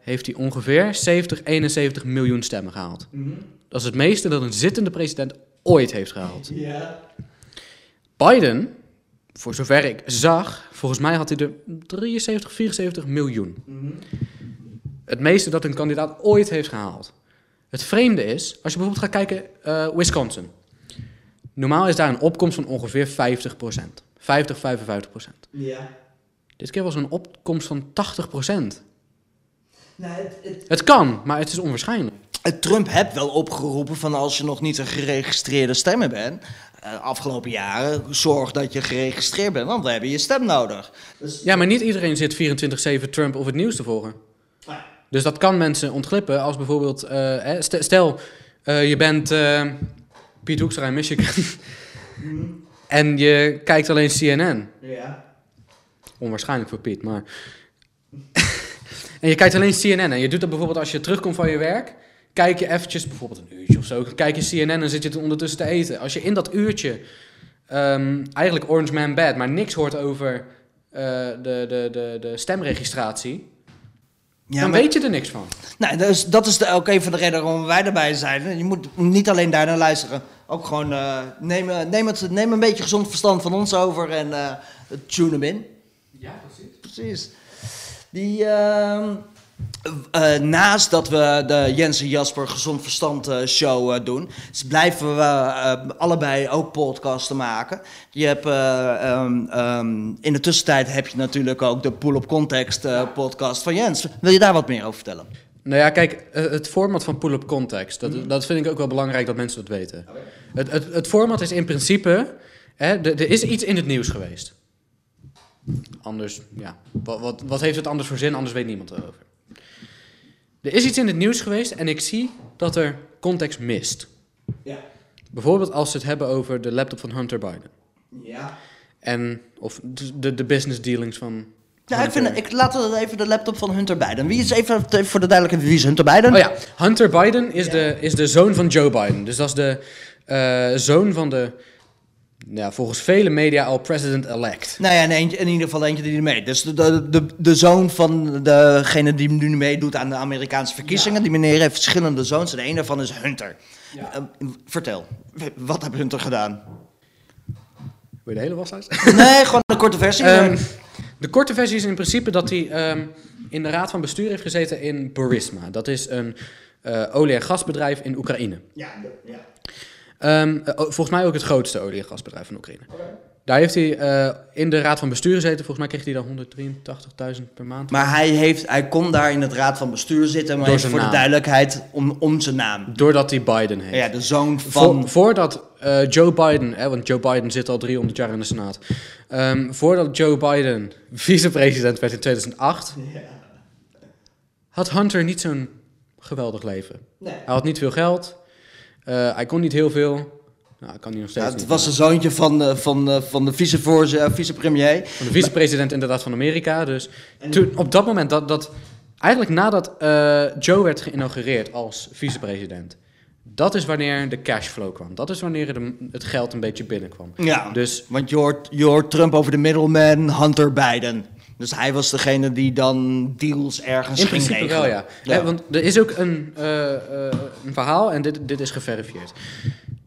Heeft hij ongeveer 70, 71 miljoen stemmen gehaald. Dat is het meeste dat een zittende president ooit heeft gehaald. Biden, voor zover ik zag, volgens mij had hij er 73, 74 miljoen. Het meeste dat een kandidaat ooit heeft gehaald. Het vreemde is, als je bijvoorbeeld gaat kijken, eh, Wisconsin. Normaal is daar een opkomst van ongeveer 50%. 50, 55%. Ja. Dit keer was een opkomst van 80%. Nou, het, het, Het kan, maar het is onwaarschijnlijk. Trump heeft wel opgeroepen van als je nog niet een geregistreerde stemmer bent, eh, afgelopen jaren, zorg dat je geregistreerd bent, want we hebben je stem nodig. Dus, Ja, maar niet iedereen zit 24-7 Trump of het nieuws te volgen. Ja. Dus dat kan mensen ontglippen als bijvoorbeeld... eh, stel, eh, je bent eh, Piet Hoekstra in Michigan... en je kijkt alleen CNN. ja. Onwaarschijnlijk voor Piet, maar... en je kijkt alleen CNN en je doet dat bijvoorbeeld als je terugkomt van je werk... Kijk je eventjes, bijvoorbeeld een uurtje of zo, kijk je CNN en zit je het ondertussen te eten. Als je in dat uurtje ehm, eigenlijk Orange Man Bad, maar niks hoort over eh, de, de, de, de stemregistratie, Ja, dan maar- weet je er niks van. Nou, dus dat is de, ook een van de redenen waarom wij erbij zijn. Je moet niet alleen daar naar luisteren. Ook gewoon eh, neem, eh, neem, het, neem een beetje gezond verstand van ons over en eh, tune hem in. Ja, precies. Precies. Die, ehm, eh, naast dat we de Jens en Jasper Gezond Verstand eh, show eh, doen, dus blijven we eh, allebei ook podcasten maken. Je hebt, eh, ehm, ehm, in de tussentijd heb je natuurlijk ook de Pool op Context eh, podcast van Jens. Wil je daar wat meer over vertellen? Nou ja, kijk, eh, het format van pull-up context, dat, dat vind ik ook wel belangrijk dat mensen dat weten. Het, het, het format is in principe, hè, er er is iets in het nieuws geweest. Anders, ja, wat, wat, wat heeft het anders voor zin, anders weet niemand erover. Er is iets in het nieuws geweest en ik zie dat er context mist. Ja. Bijvoorbeeld als ze het hebben over de laptop van Hunter Biden. Ja. En, of de, de, business dealings van Ja, ik vind, ik laat het even de laptop van Hunter Biden. Wie is even, even voor de duidelijkheid, wie is Hunter Biden? Oh ja, Hunter Biden is, Ja. de, is de zoon van Joe Biden. Dus dat is de eh, zoon van de ja, volgens vele media al president-elect. Nou ja, eentje, in ieder geval eentje die er mee. Dus de, de, de, de zoon van degene die nu meedoet aan de Amerikaanse verkiezingen. Die meneer heeft verschillende zoons en een daarvan is Hunter. Ja. Eh, vertel, wat heeft Hunter gedaan? Wil je de hele waslijst? Nee, gewoon een korte versie. Ehm, de korte versie is in principe dat hij ehm, in de raad van bestuur heeft gezeten in Burisma. Dat is een eh, olie- en gasbedrijf in Oekraïne. ja, ja. Ehm, eh, volgens mij ook het grootste olie- en gasbedrijf van Oekraïne. Daar heeft hij eh, in de raad van bestuur gezeten. Volgens mij kreeg hij dan 183.000 per maand. Maar hij, heeft, hij kon daar in het raad van bestuur zitten, maar voor de duidelijkheid om, om zijn naam. Doordat hij Biden heeft. Ja, de zoon Vo- van... voordat eh, Joe Biden, hè, want Joe Biden zit al 300 jaar in de Senaat. Ehm, voordat Joe Biden vicepresident werd in 2008, had Hunter niet zo'n geweldig leven. Nee. Hij had niet veel geld, eh, hij kon niet heel veel. Nou, kan hij nog steeds Ja, het niet. was een zoontje van, eh, van, eh, van de vicepremier. Van de vicepresident inderdaad van Amerika. Dus toen, op dat moment, dat, dat, eigenlijk nadat Joe werd geïnaugureerd als vicepresident, dat is wanneer de cashflow kwam. Dat is wanneer de- het geld een beetje binnenkwam. Ja, Dus want je hoort, je hoort Trump over de middleman, Hunter Biden. Dus hij was degene die dan deals ergens in ging principe regelen. wel, ja. Ja. Want er is ook een, eh, eh, een verhaal, en dit, dit is geverifieerd,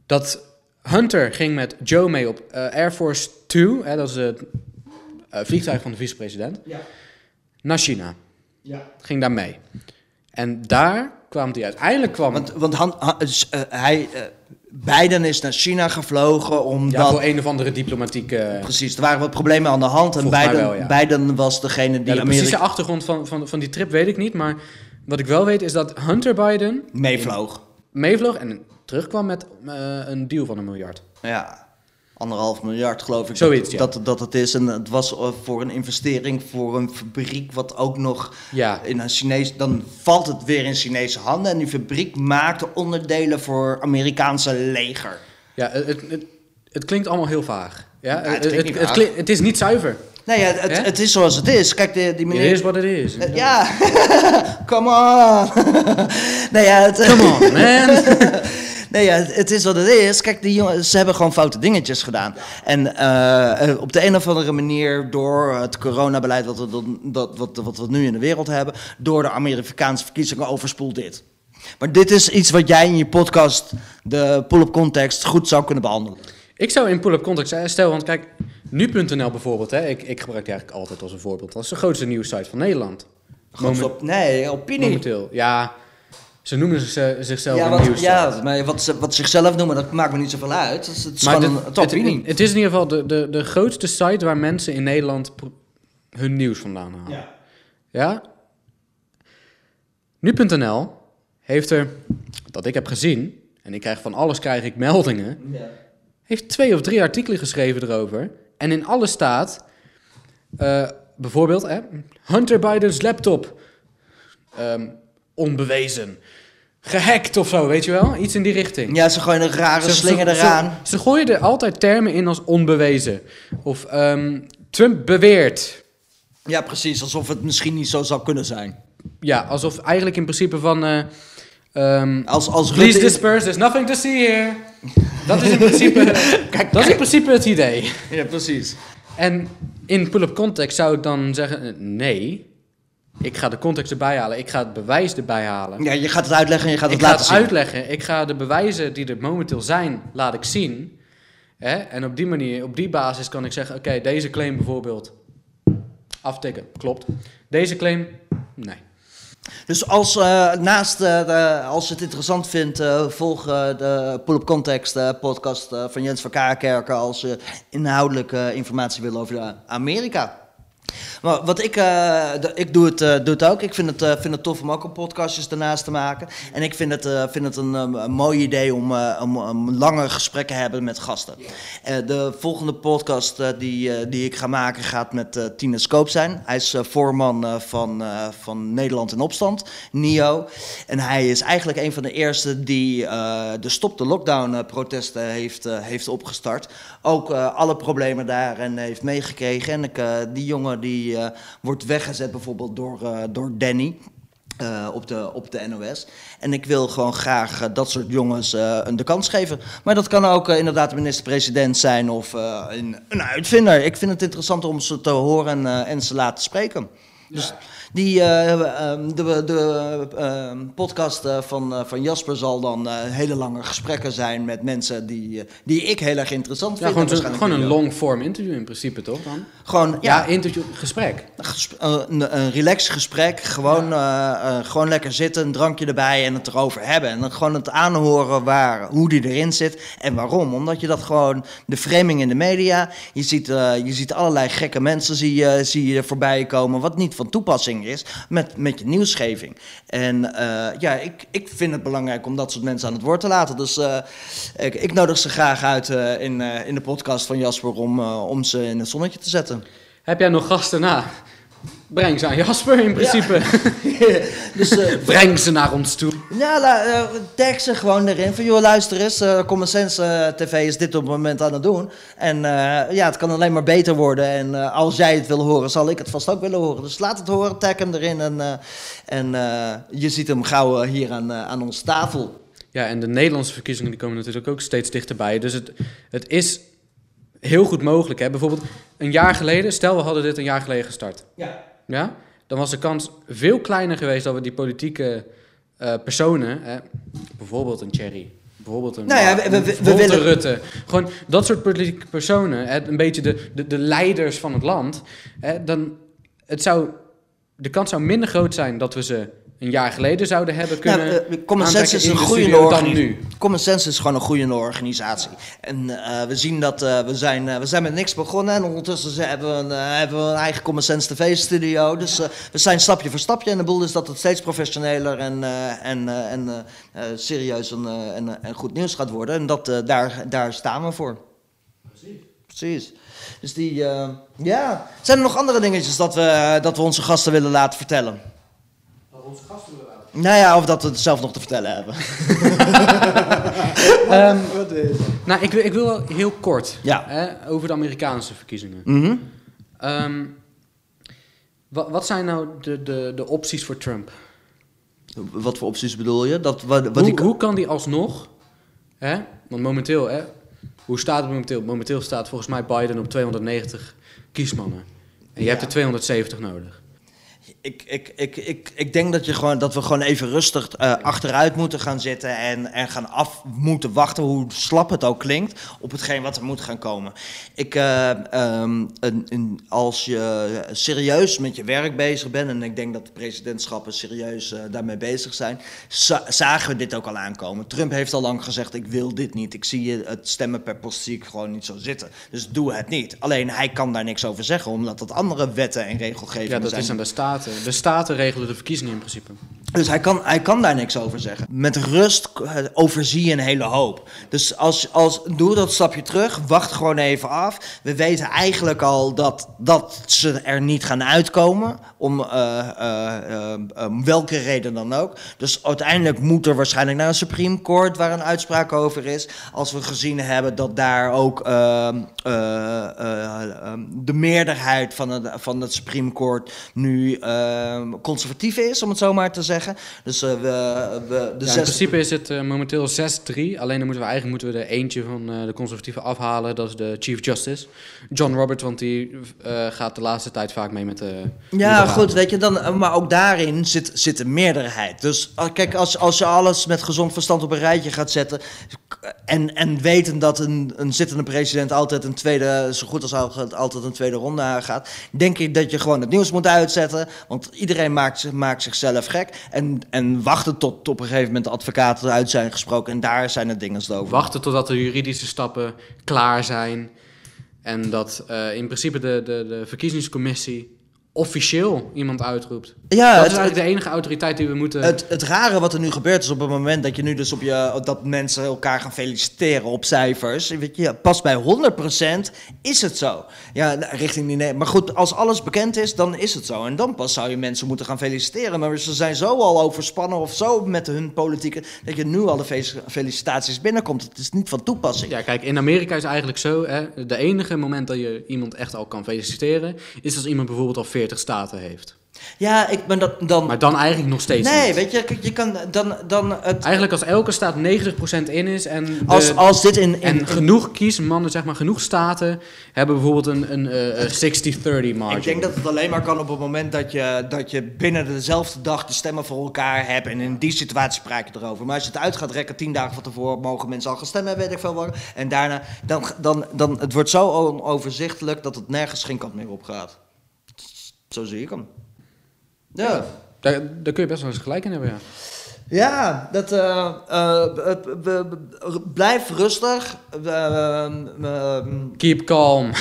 dat Hunter ging met Joe mee op eh, Air Force 2, hè, dat is het vliegtuig van de vicepresident, Ja. naar China. Ja. Ging daar mee. En daar kwam hij uiteindelijk kwam Want, want Han- Han- hij, Biden is naar China gevlogen ja, omdat... voor een of andere diplomatieke... Precies, er waren wat problemen aan de hand. En Biden, wel, ja. Biden was degene die Ja, de Amerika achtergrond van, van, van die trip weet ik niet, maar wat ik wel weet is dat Hunter Biden meevloog. meevloog en terugkwam met eh, een deal van een miljard. Ja, anderhalf miljard geloof ik Zoiets, dat, ja. dat, dat het is. En het was eh, voor een investering voor een fabriek wat ook nog Ja, in een Chinees... Dan valt het weer in Chinese handen. En die fabriek maakte onderdelen voor Amerikaanse leger. ja het, het, het, klinkt allemaal heel vaag. Ja, Ja, het het, het, het, vaag. klinkt- het is niet zuiver. Nee, ja, het, het is zoals het is. Kijk, die, die meneer... is wat het is. Eh, Ja, come on. nee, ja, het, Come on, man. Nee, ja, het, is wat het is. Kijk, die jongen, ze hebben gewoon foute dingetjes gedaan. En eh, eh, op de een of andere manier, door het coronabeleid wat we, dat, wat, wat we nu in de wereld hebben, door de Amerikaanse verkiezingen overspoelt dit. Maar dit is iets wat jij in je podcast, de pull-up context, goed zou kunnen behandelen. ik zou in pull-up context stel, want kijk, nu.nl bijvoorbeeld, hè, ik, ik gebruik die eigenlijk altijd als een voorbeeld. Dat is de grootste nieuwssite van Nederland. Moment- op, nee, opinie. momenteel. Ja, ze noemen zich, zichzelf Ja, een wat, ja maar wat ze wat zichzelf noemen, dat maakt me niet zoveel uit. Het is, het is Maar gewoon een het, opinie. het is in ieder geval de, de, de grootste site waar mensen in Nederland hun nieuws vandaan halen. Ja. Ja? Nu.nl heeft er, dat ik heb gezien, en ik krijg van alles krijg ik meldingen, Ja. heeft twee of drie artikelen geschreven erover. En in alle staat, eh, bijvoorbeeld, hè, Hunter Biden's laptop, ehm, onbewezen, gehackt of zo, weet je wel? Iets in die richting. Ja, ze gooien een rare Ze- slinger ze, eraan. Ze, ze gooien er altijd termen in als onbewezen. Of ehm, Trump beweert. Ja, precies. Alsof het misschien niet zo zou kunnen zijn. Ja, alsof eigenlijk in principe van... eh ehm, Als, als Please Rutte... disperse, there's nothing to see here. Dat is in principe, dat is in principe het idee. Ja, precies. En in pull-up context zou ik dan zeggen, eh, nee, ik ga de context erbij halen, ik ga het bewijs erbij halen. Ja, je gaat het uitleggen en je gaat ik het ga laten het zien. uitleggen, ik ga de bewijzen die er momenteel zijn, laat ik zien. Hè? En op die manier, op die basis kan ik zeggen, oké, deze claim bijvoorbeeld, aftikken, klopt. Deze claim, nee. Dus als, eh, naast, eh, de, als je het interessant vindt, eh, volg de Pull Up Context podcast van Jens van Kaarkerken als je inhoudelijke informatie wil over Amerika. Maar wat ik, eh, ik doe het, het ook. Ik vind het, eh, vind het tof om ook een podcastjes daarnaast te maken. En ik vind het, vind het een, mooi idee om, om, om lange gesprekken te hebben met gasten. De volgende podcast die, die ik ga maken gaat met Tine Scoop zijn. Hij is voorman van, van Nederland in Opstand, NIO. En hij is eigenlijk een van de eerste die de Stop de Lockdown protesten heeft, heeft opgestart. Ook alle problemen daarin heeft meegekregen. En ik, die jongen die eh, wordt weggezet bijvoorbeeld door, eh, door Danny. eh, op, de, op de NOS. En ik wil gewoon graag dat soort jongens een de kans geven. Maar dat kan ook inderdaad de minister-president zijn of een, uitvinder. Ik vind het interessant om ze te horen en, en ze laten spreken. Dus die, eh, ehm, de, de ehm, podcast eh, van, eh, van Jasper zal dan hele lange gesprekken zijn met mensen die, die ik heel erg interessant Ja, vind. gewoon, gewoon een long-form interview in principe, toch dan? Gewoon, Ja, ja, interview, gesprek. een een, relaxed gesprek. Gewoon, gewoon lekker zitten, een drankje erbij en het erover hebben. En dan gewoon het aanhoren waar, hoe die erin zit en waarom. Omdat je dat gewoon, de framing in de media, je ziet, je ziet allerlei gekke mensen zie je, zie je voorbij komen, wat niet van toepassing is met, met je nieuwsgeving. En eh, ja, ik, ik vind het belangrijk om dat soort mensen aan het woord te laten. Dus eh, ik, ik nodig ze graag uit eh, in, in de podcast van Jasper om, om ze in het zonnetje te zetten. Heb jij nog gasten na? Breng ze aan Jasper in principe. dus eh, Breng ze naar ons toe. Ja, eh, tag ze gewoon erin. Van, joh, luister eens, eh Common Sense TV is dit op het moment aan het doen. En ja, het kan alleen maar beter worden. En als jij het wil horen, zal ik het vast ook willen horen. Dus laat het horen, tag hem erin. En, en je ziet hem gauw hier aan, aan onze tafel. Ja, en de Nederlandse verkiezingen die komen natuurlijk ook steeds dichterbij. Dus het, het is heel goed mogelijk. Hè? Bijvoorbeeld een jaar geleden, stel we hadden dit een jaar geleden gestart. Ja. Ja? Dan was de kans veel kleiner geweest dat we die politieke eh, personen, hè? bijvoorbeeld een Thierry, bijvoorbeeld een, Nou ja, we- we- we bijvoorbeeld willen- Rutte. Gewoon dat soort politieke personen, hè? een beetje de, de, de leiders van het land. Hè? Dan, het zou, de kans zou minder groot zijn dat we ze een jaar geleden zouden hebben kunnen Nou, eh, Common Sense is een de goede organisatie. nu. Common Sense is gewoon een goede organisatie. En eh, we zien dat eh, we, zijn, eh, we zijn met niks begonnen. En ondertussen hebben we een, eh, hebben we een eigen Common Sense TV-studio. Dus eh, we zijn stapje voor stapje. En de boel is dat het steeds professioneler en, eh, en, eh, en eh, eh, serieus en, eh, en, eh, en goed nieuws gaat worden. En dat, eh, daar, daar staan we voor. Precies. Dus die, eh, ja. Zijn er nog andere dingetjes dat we, dat we onze gasten willen laten vertellen? Nou ja, of dat we het zelf nog te vertellen hebben. Ehm, nou, ik, wil- ik wil wel heel kort Ja. hè, over de Amerikaanse verkiezingen. Mhm. Ehm, wat, wat zijn nou de, de, de opties voor Trump? Wat voor opties bedoel je? Dat, wat, wat hoe, die, hoe kan die alsnog, hè, want momenteel, hè, hoe staat het momenteel? Momenteel staat volgens mij Biden op 290 kiesmannen. En je hebt er 270 nodig. Ik, ik, ik, ik, ik denk dat, je gewoon, dat we gewoon even rustig eh, achteruit moeten gaan zitten en, en gaan af moeten wachten, hoe slap het ook klinkt, op hetgeen wat er moet gaan komen. Ik, eh, ehm, een, een- als je serieus met je werk bezig bent, en ik denk dat de presidentschappen serieus eh, daarmee bezig zijn, za- zagen we dit ook al aankomen. Trump heeft al lang gezegd, ik wil dit niet. Ik zie het stemmen per post zie ik gewoon niet zo zitten. Dus doe het niet. Alleen hij kan daar niks over zeggen, omdat dat andere wetten en regelgevingen Ja, dat zijn. is aan de staten. De staten regelen de verkiezingen in principe. Dus hij kan, hij kan daar niks over zeggen. Met rust eh, overzie je een hele hoop. Dus als, als, doe dat stapje terug, wacht gewoon even af. We weten eigenlijk al dat, dat ze er niet gaan uitkomen, om eh, eh, eh, welke reden dan ook. Dus uiteindelijk moet er waarschijnlijk naar een Supreme Court waar een uitspraak over is. Als we gezien hebben dat daar ook eh, eh, de meerderheid van het, van het Supreme Court nu conservatief is, om het zo maar te zeggen. Dus eh, we, we, de Ja, in zes... principe is het eh, momenteel 6-3. Alleen dan moeten we eigenlijk moeten we er eentje van eh, de conservatieven afhalen. Dat is de Chief Justice. John Roberts, want die gaat de laatste tijd vaak mee met de. Ja, goed, weet je, dan, maar ook daarin zit, zit een meerderheid. Dus ah, kijk, als, als je alles met gezond verstand op een rijtje gaat zetten... en, en weten dat een, een zittende president altijd een tweede... zo goed als altijd, een tweede ronde aangaat... denk ik dat je gewoon het nieuws moet uitzetten. Want iedereen maakt, maakt zichzelf gek. En, en wachten tot op een gegeven moment de advocaten eruit zijn gesproken... en daar zijn de dingen over. Wachten totdat de juridische stappen klaar zijn. En dat eh, in principe de, de, de verkiezingscommissie officieel iemand uitroept. Ja, dat het- is eigenlijk de enige autoriteit die we moeten. Het, het rare wat er nu gebeurt is op het moment dat je nu dus op je dat mensen elkaar gaan feliciteren op cijfers. Weet je, pas bij 100% is het zo. Ja, richting die ne- Maar goed, als alles bekend is, dan is het zo. En dan pas zou je mensen moeten gaan feliciteren. Maar ze zijn zo al overspannen of zo met hun politieke dat je nu al de fe- felicitaties binnenkomt. Het is niet van toepassing. Ja, kijk, in Amerika is eigenlijk zo. Hè, de enige moment dat je iemand echt al kan feliciteren. is als iemand bijvoorbeeld al 40 staten heeft. Ja, ik ben dat dan. Maar dan eigenlijk nog steeds nee, niet. weet je, je kan dan, dan het. Eigenlijk als elke staat 90% in is en, de- Als, als dit in. in en genoeg kiesmannen, zeg maar genoeg staten, hebben bijvoorbeeld een, een eh, eh, 60-30 margin. Ik denk dat het alleen maar kan op het moment dat je, dat je binnen dezelfde dag de stemmen voor elkaar hebt. En in die situatie praat je erover. Maar als je het uit gaat rekken, tien dagen van tevoren mogen mensen al gaan stemmen, weet ik veel wat. En daarna, dan, dan, dan, het wordt zo onoverzichtelijk dat het nergens geen kant meer op gaat. Zo zie ik hem. Ja. Daar, daar kun je best wel eens gelijk in hebben, ja. Ja, dat, we- blijf rustig. Eh, eh, Keep calm.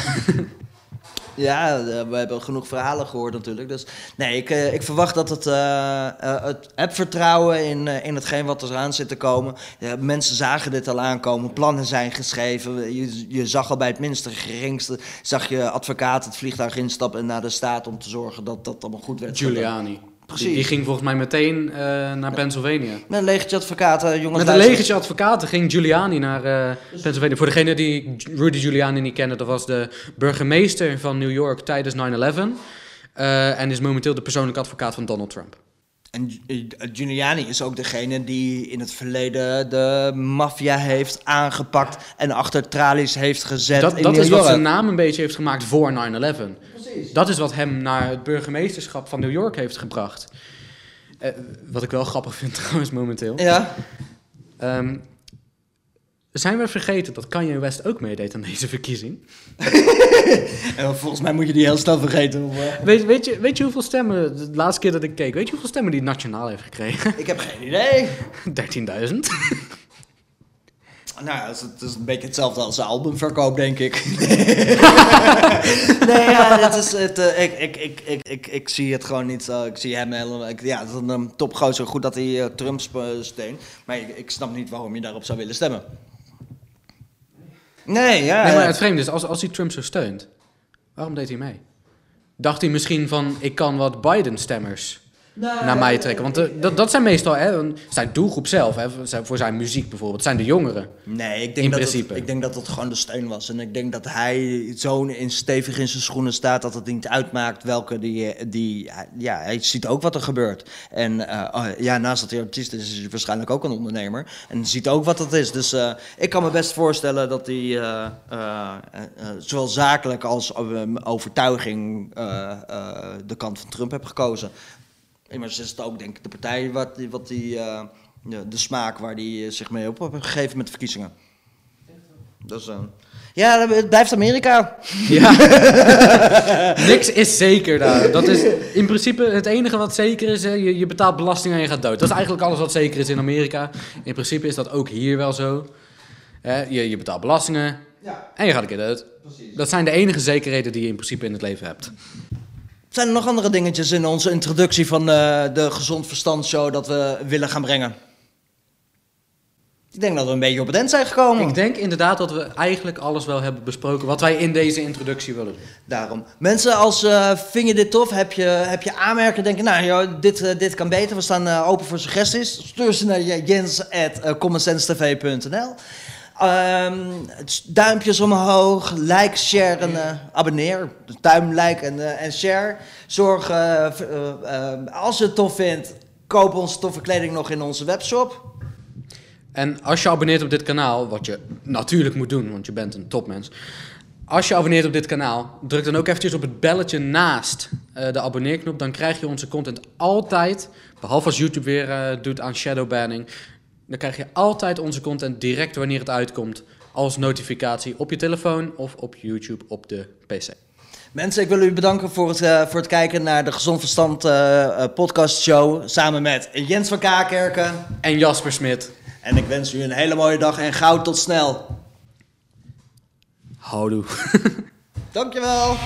Ja, eh, we hebben genoeg verhalen gehoord natuurlijk. Dus nee, ik, eh, ik verwacht dat het, eh, het heb vertrouwen in, in hetgeen wat er aan zit te komen. Ja, mensen zagen dit al aankomen, plannen zijn geschreven. Je, je zag al bij het minste geringste, zag je advocaat het vliegtuig instappen naar de staat om te zorgen dat dat allemaal goed werd. Giuliani. Precies. Die, die ging volgens mij meteen eh, naar Pennsylvania. Met een legertje advocaten, jongens. Met een legertje advocaten ging Giuliani naar eh, Pennsylvania. Voor degene die Rudy Giuliani niet kennen, dat was de burgemeester van New York tijdens 9-11. eh, en is momenteel de persoonlijke advocaat van Donald Trump. En eh, Giuliani is ook degene die in het verleden de maffia heeft aangepakt en achter tralies heeft gezet Dat, in dat New is wat zijn naam een beetje heeft gemaakt voor 9-11. Precies. Dat is wat hem naar het burgemeesterschap van New York heeft gebracht. Eh, wat ik wel grappig vind trouwens momenteel. Ja. Ehm, zijn we vergeten dat Kanye West ook meedeed aan deze verkiezing? En volgens mij moet je die heel snel vergeten. of, eh, Weet, weet, je, weet je hoeveel stemmen, de laatste keer dat ik keek, weet je hoeveel stemmen die nationaal heeft gekregen? Ik heb geen idee. 13.000. Nou, ja, het is, een beetje hetzelfde als de albumverkoop, denk ik. nee, ja, het is, het, eh, ik, ik, ik, ik, ik, ik zie het gewoon niet zo. Ik zie hem helemaal... Ik, ja, het is een um, topgozer. Goed dat hij eh, Trump steunt. Maar ik, ik snap niet waarom je daarop zou willen stemmen. Nee, ja. Nee, maar het vreemde is, als, als hij Trump zo steunt, waarom deed hij mee? Dacht hij misschien van, ik kan wat Biden-stemmers naar mij trekken? Want eh, dat, dat zijn meestal, hè, zijn doelgroep zelf, hè, voor zijn- voor zijn muziek bijvoorbeeld, zijn de jongeren. Nee, ik denk, In dat principe. Het, ik denk dat het gewoon de steun was. En ik denk dat hij zo in, stevig in zijn schoenen staat dat het niet uitmaakt welke die... die ja, hij ziet ook wat er gebeurt. En eh, oh, ja, naast dat hij artiest is, is hij waarschijnlijk ook een ondernemer. En ziet ook wat dat is. Dus eh, ik kan me best voorstellen dat hij eh, eh, eh, eh, zowel zakelijk als eh, overtuiging eh, eh, de kant van Trump heeft gekozen. Immers is het ook denk ik de partij wat, die- wat die, eh, de, de smaak waar die eh, zich mee op heeft gegeven met de verkiezingen. Dus, eh, ja, het blijft Amerika. Ja. Niks is zeker daar. Dat is in principe het enige wat zeker is. Hè. Je, je betaalt belasting en je gaat dood. Dat is eigenlijk alles wat zeker is in Amerika. In principe is dat ook hier wel zo. Hè, je, je betaalt belastingen Ja, en je gaat een keer dood. precies. Dat zijn de enige zekerheden die je in principe in het leven hebt. Zijn er nog andere dingetjes in onze introductie van eh, de Gezond Verstand Show dat we willen gaan brengen? Ik denk dat we een beetje op het eind zijn gekomen. Ik denk inderdaad dat we eigenlijk alles wel hebben besproken wat wij in deze introductie willen doen. Daarom. Mensen, als vind je dit tof, heb je, heb je aanmerken, denken, nou joh, dit, eh, dit kan beter, we staan open voor suggesties. Stuur ze naar jens.commonsensetv.nl Ehm, duimpjes omhoog, like, share en eh, abonneer. Duim, like en, eh, en share. Zorg, eh, als je het tof vindt, koop onze toffe kleding nog in onze webshop. En als je abonneert op dit kanaal, wat je natuurlijk moet doen, want je bent een topmens. Als je abonneert op dit kanaal, druk dan ook eventjes op het belletje naast de abonneerknop. Dan krijg je onze content altijd, behalve als YouTube weer doet aan shadowbanning. Dan krijg je altijd onze content direct wanneer het uitkomt als notificatie op je telefoon of op YouTube op de PC. Mensen, ik wil u bedanken voor het, eh, voor het kijken naar de Gezond Verstand eh, podcast show. Samen met Jens van Kaakerken. En Jasper Smit, En ik wens u een hele mooie dag en gauw tot snel. houdoe. Dankjewel.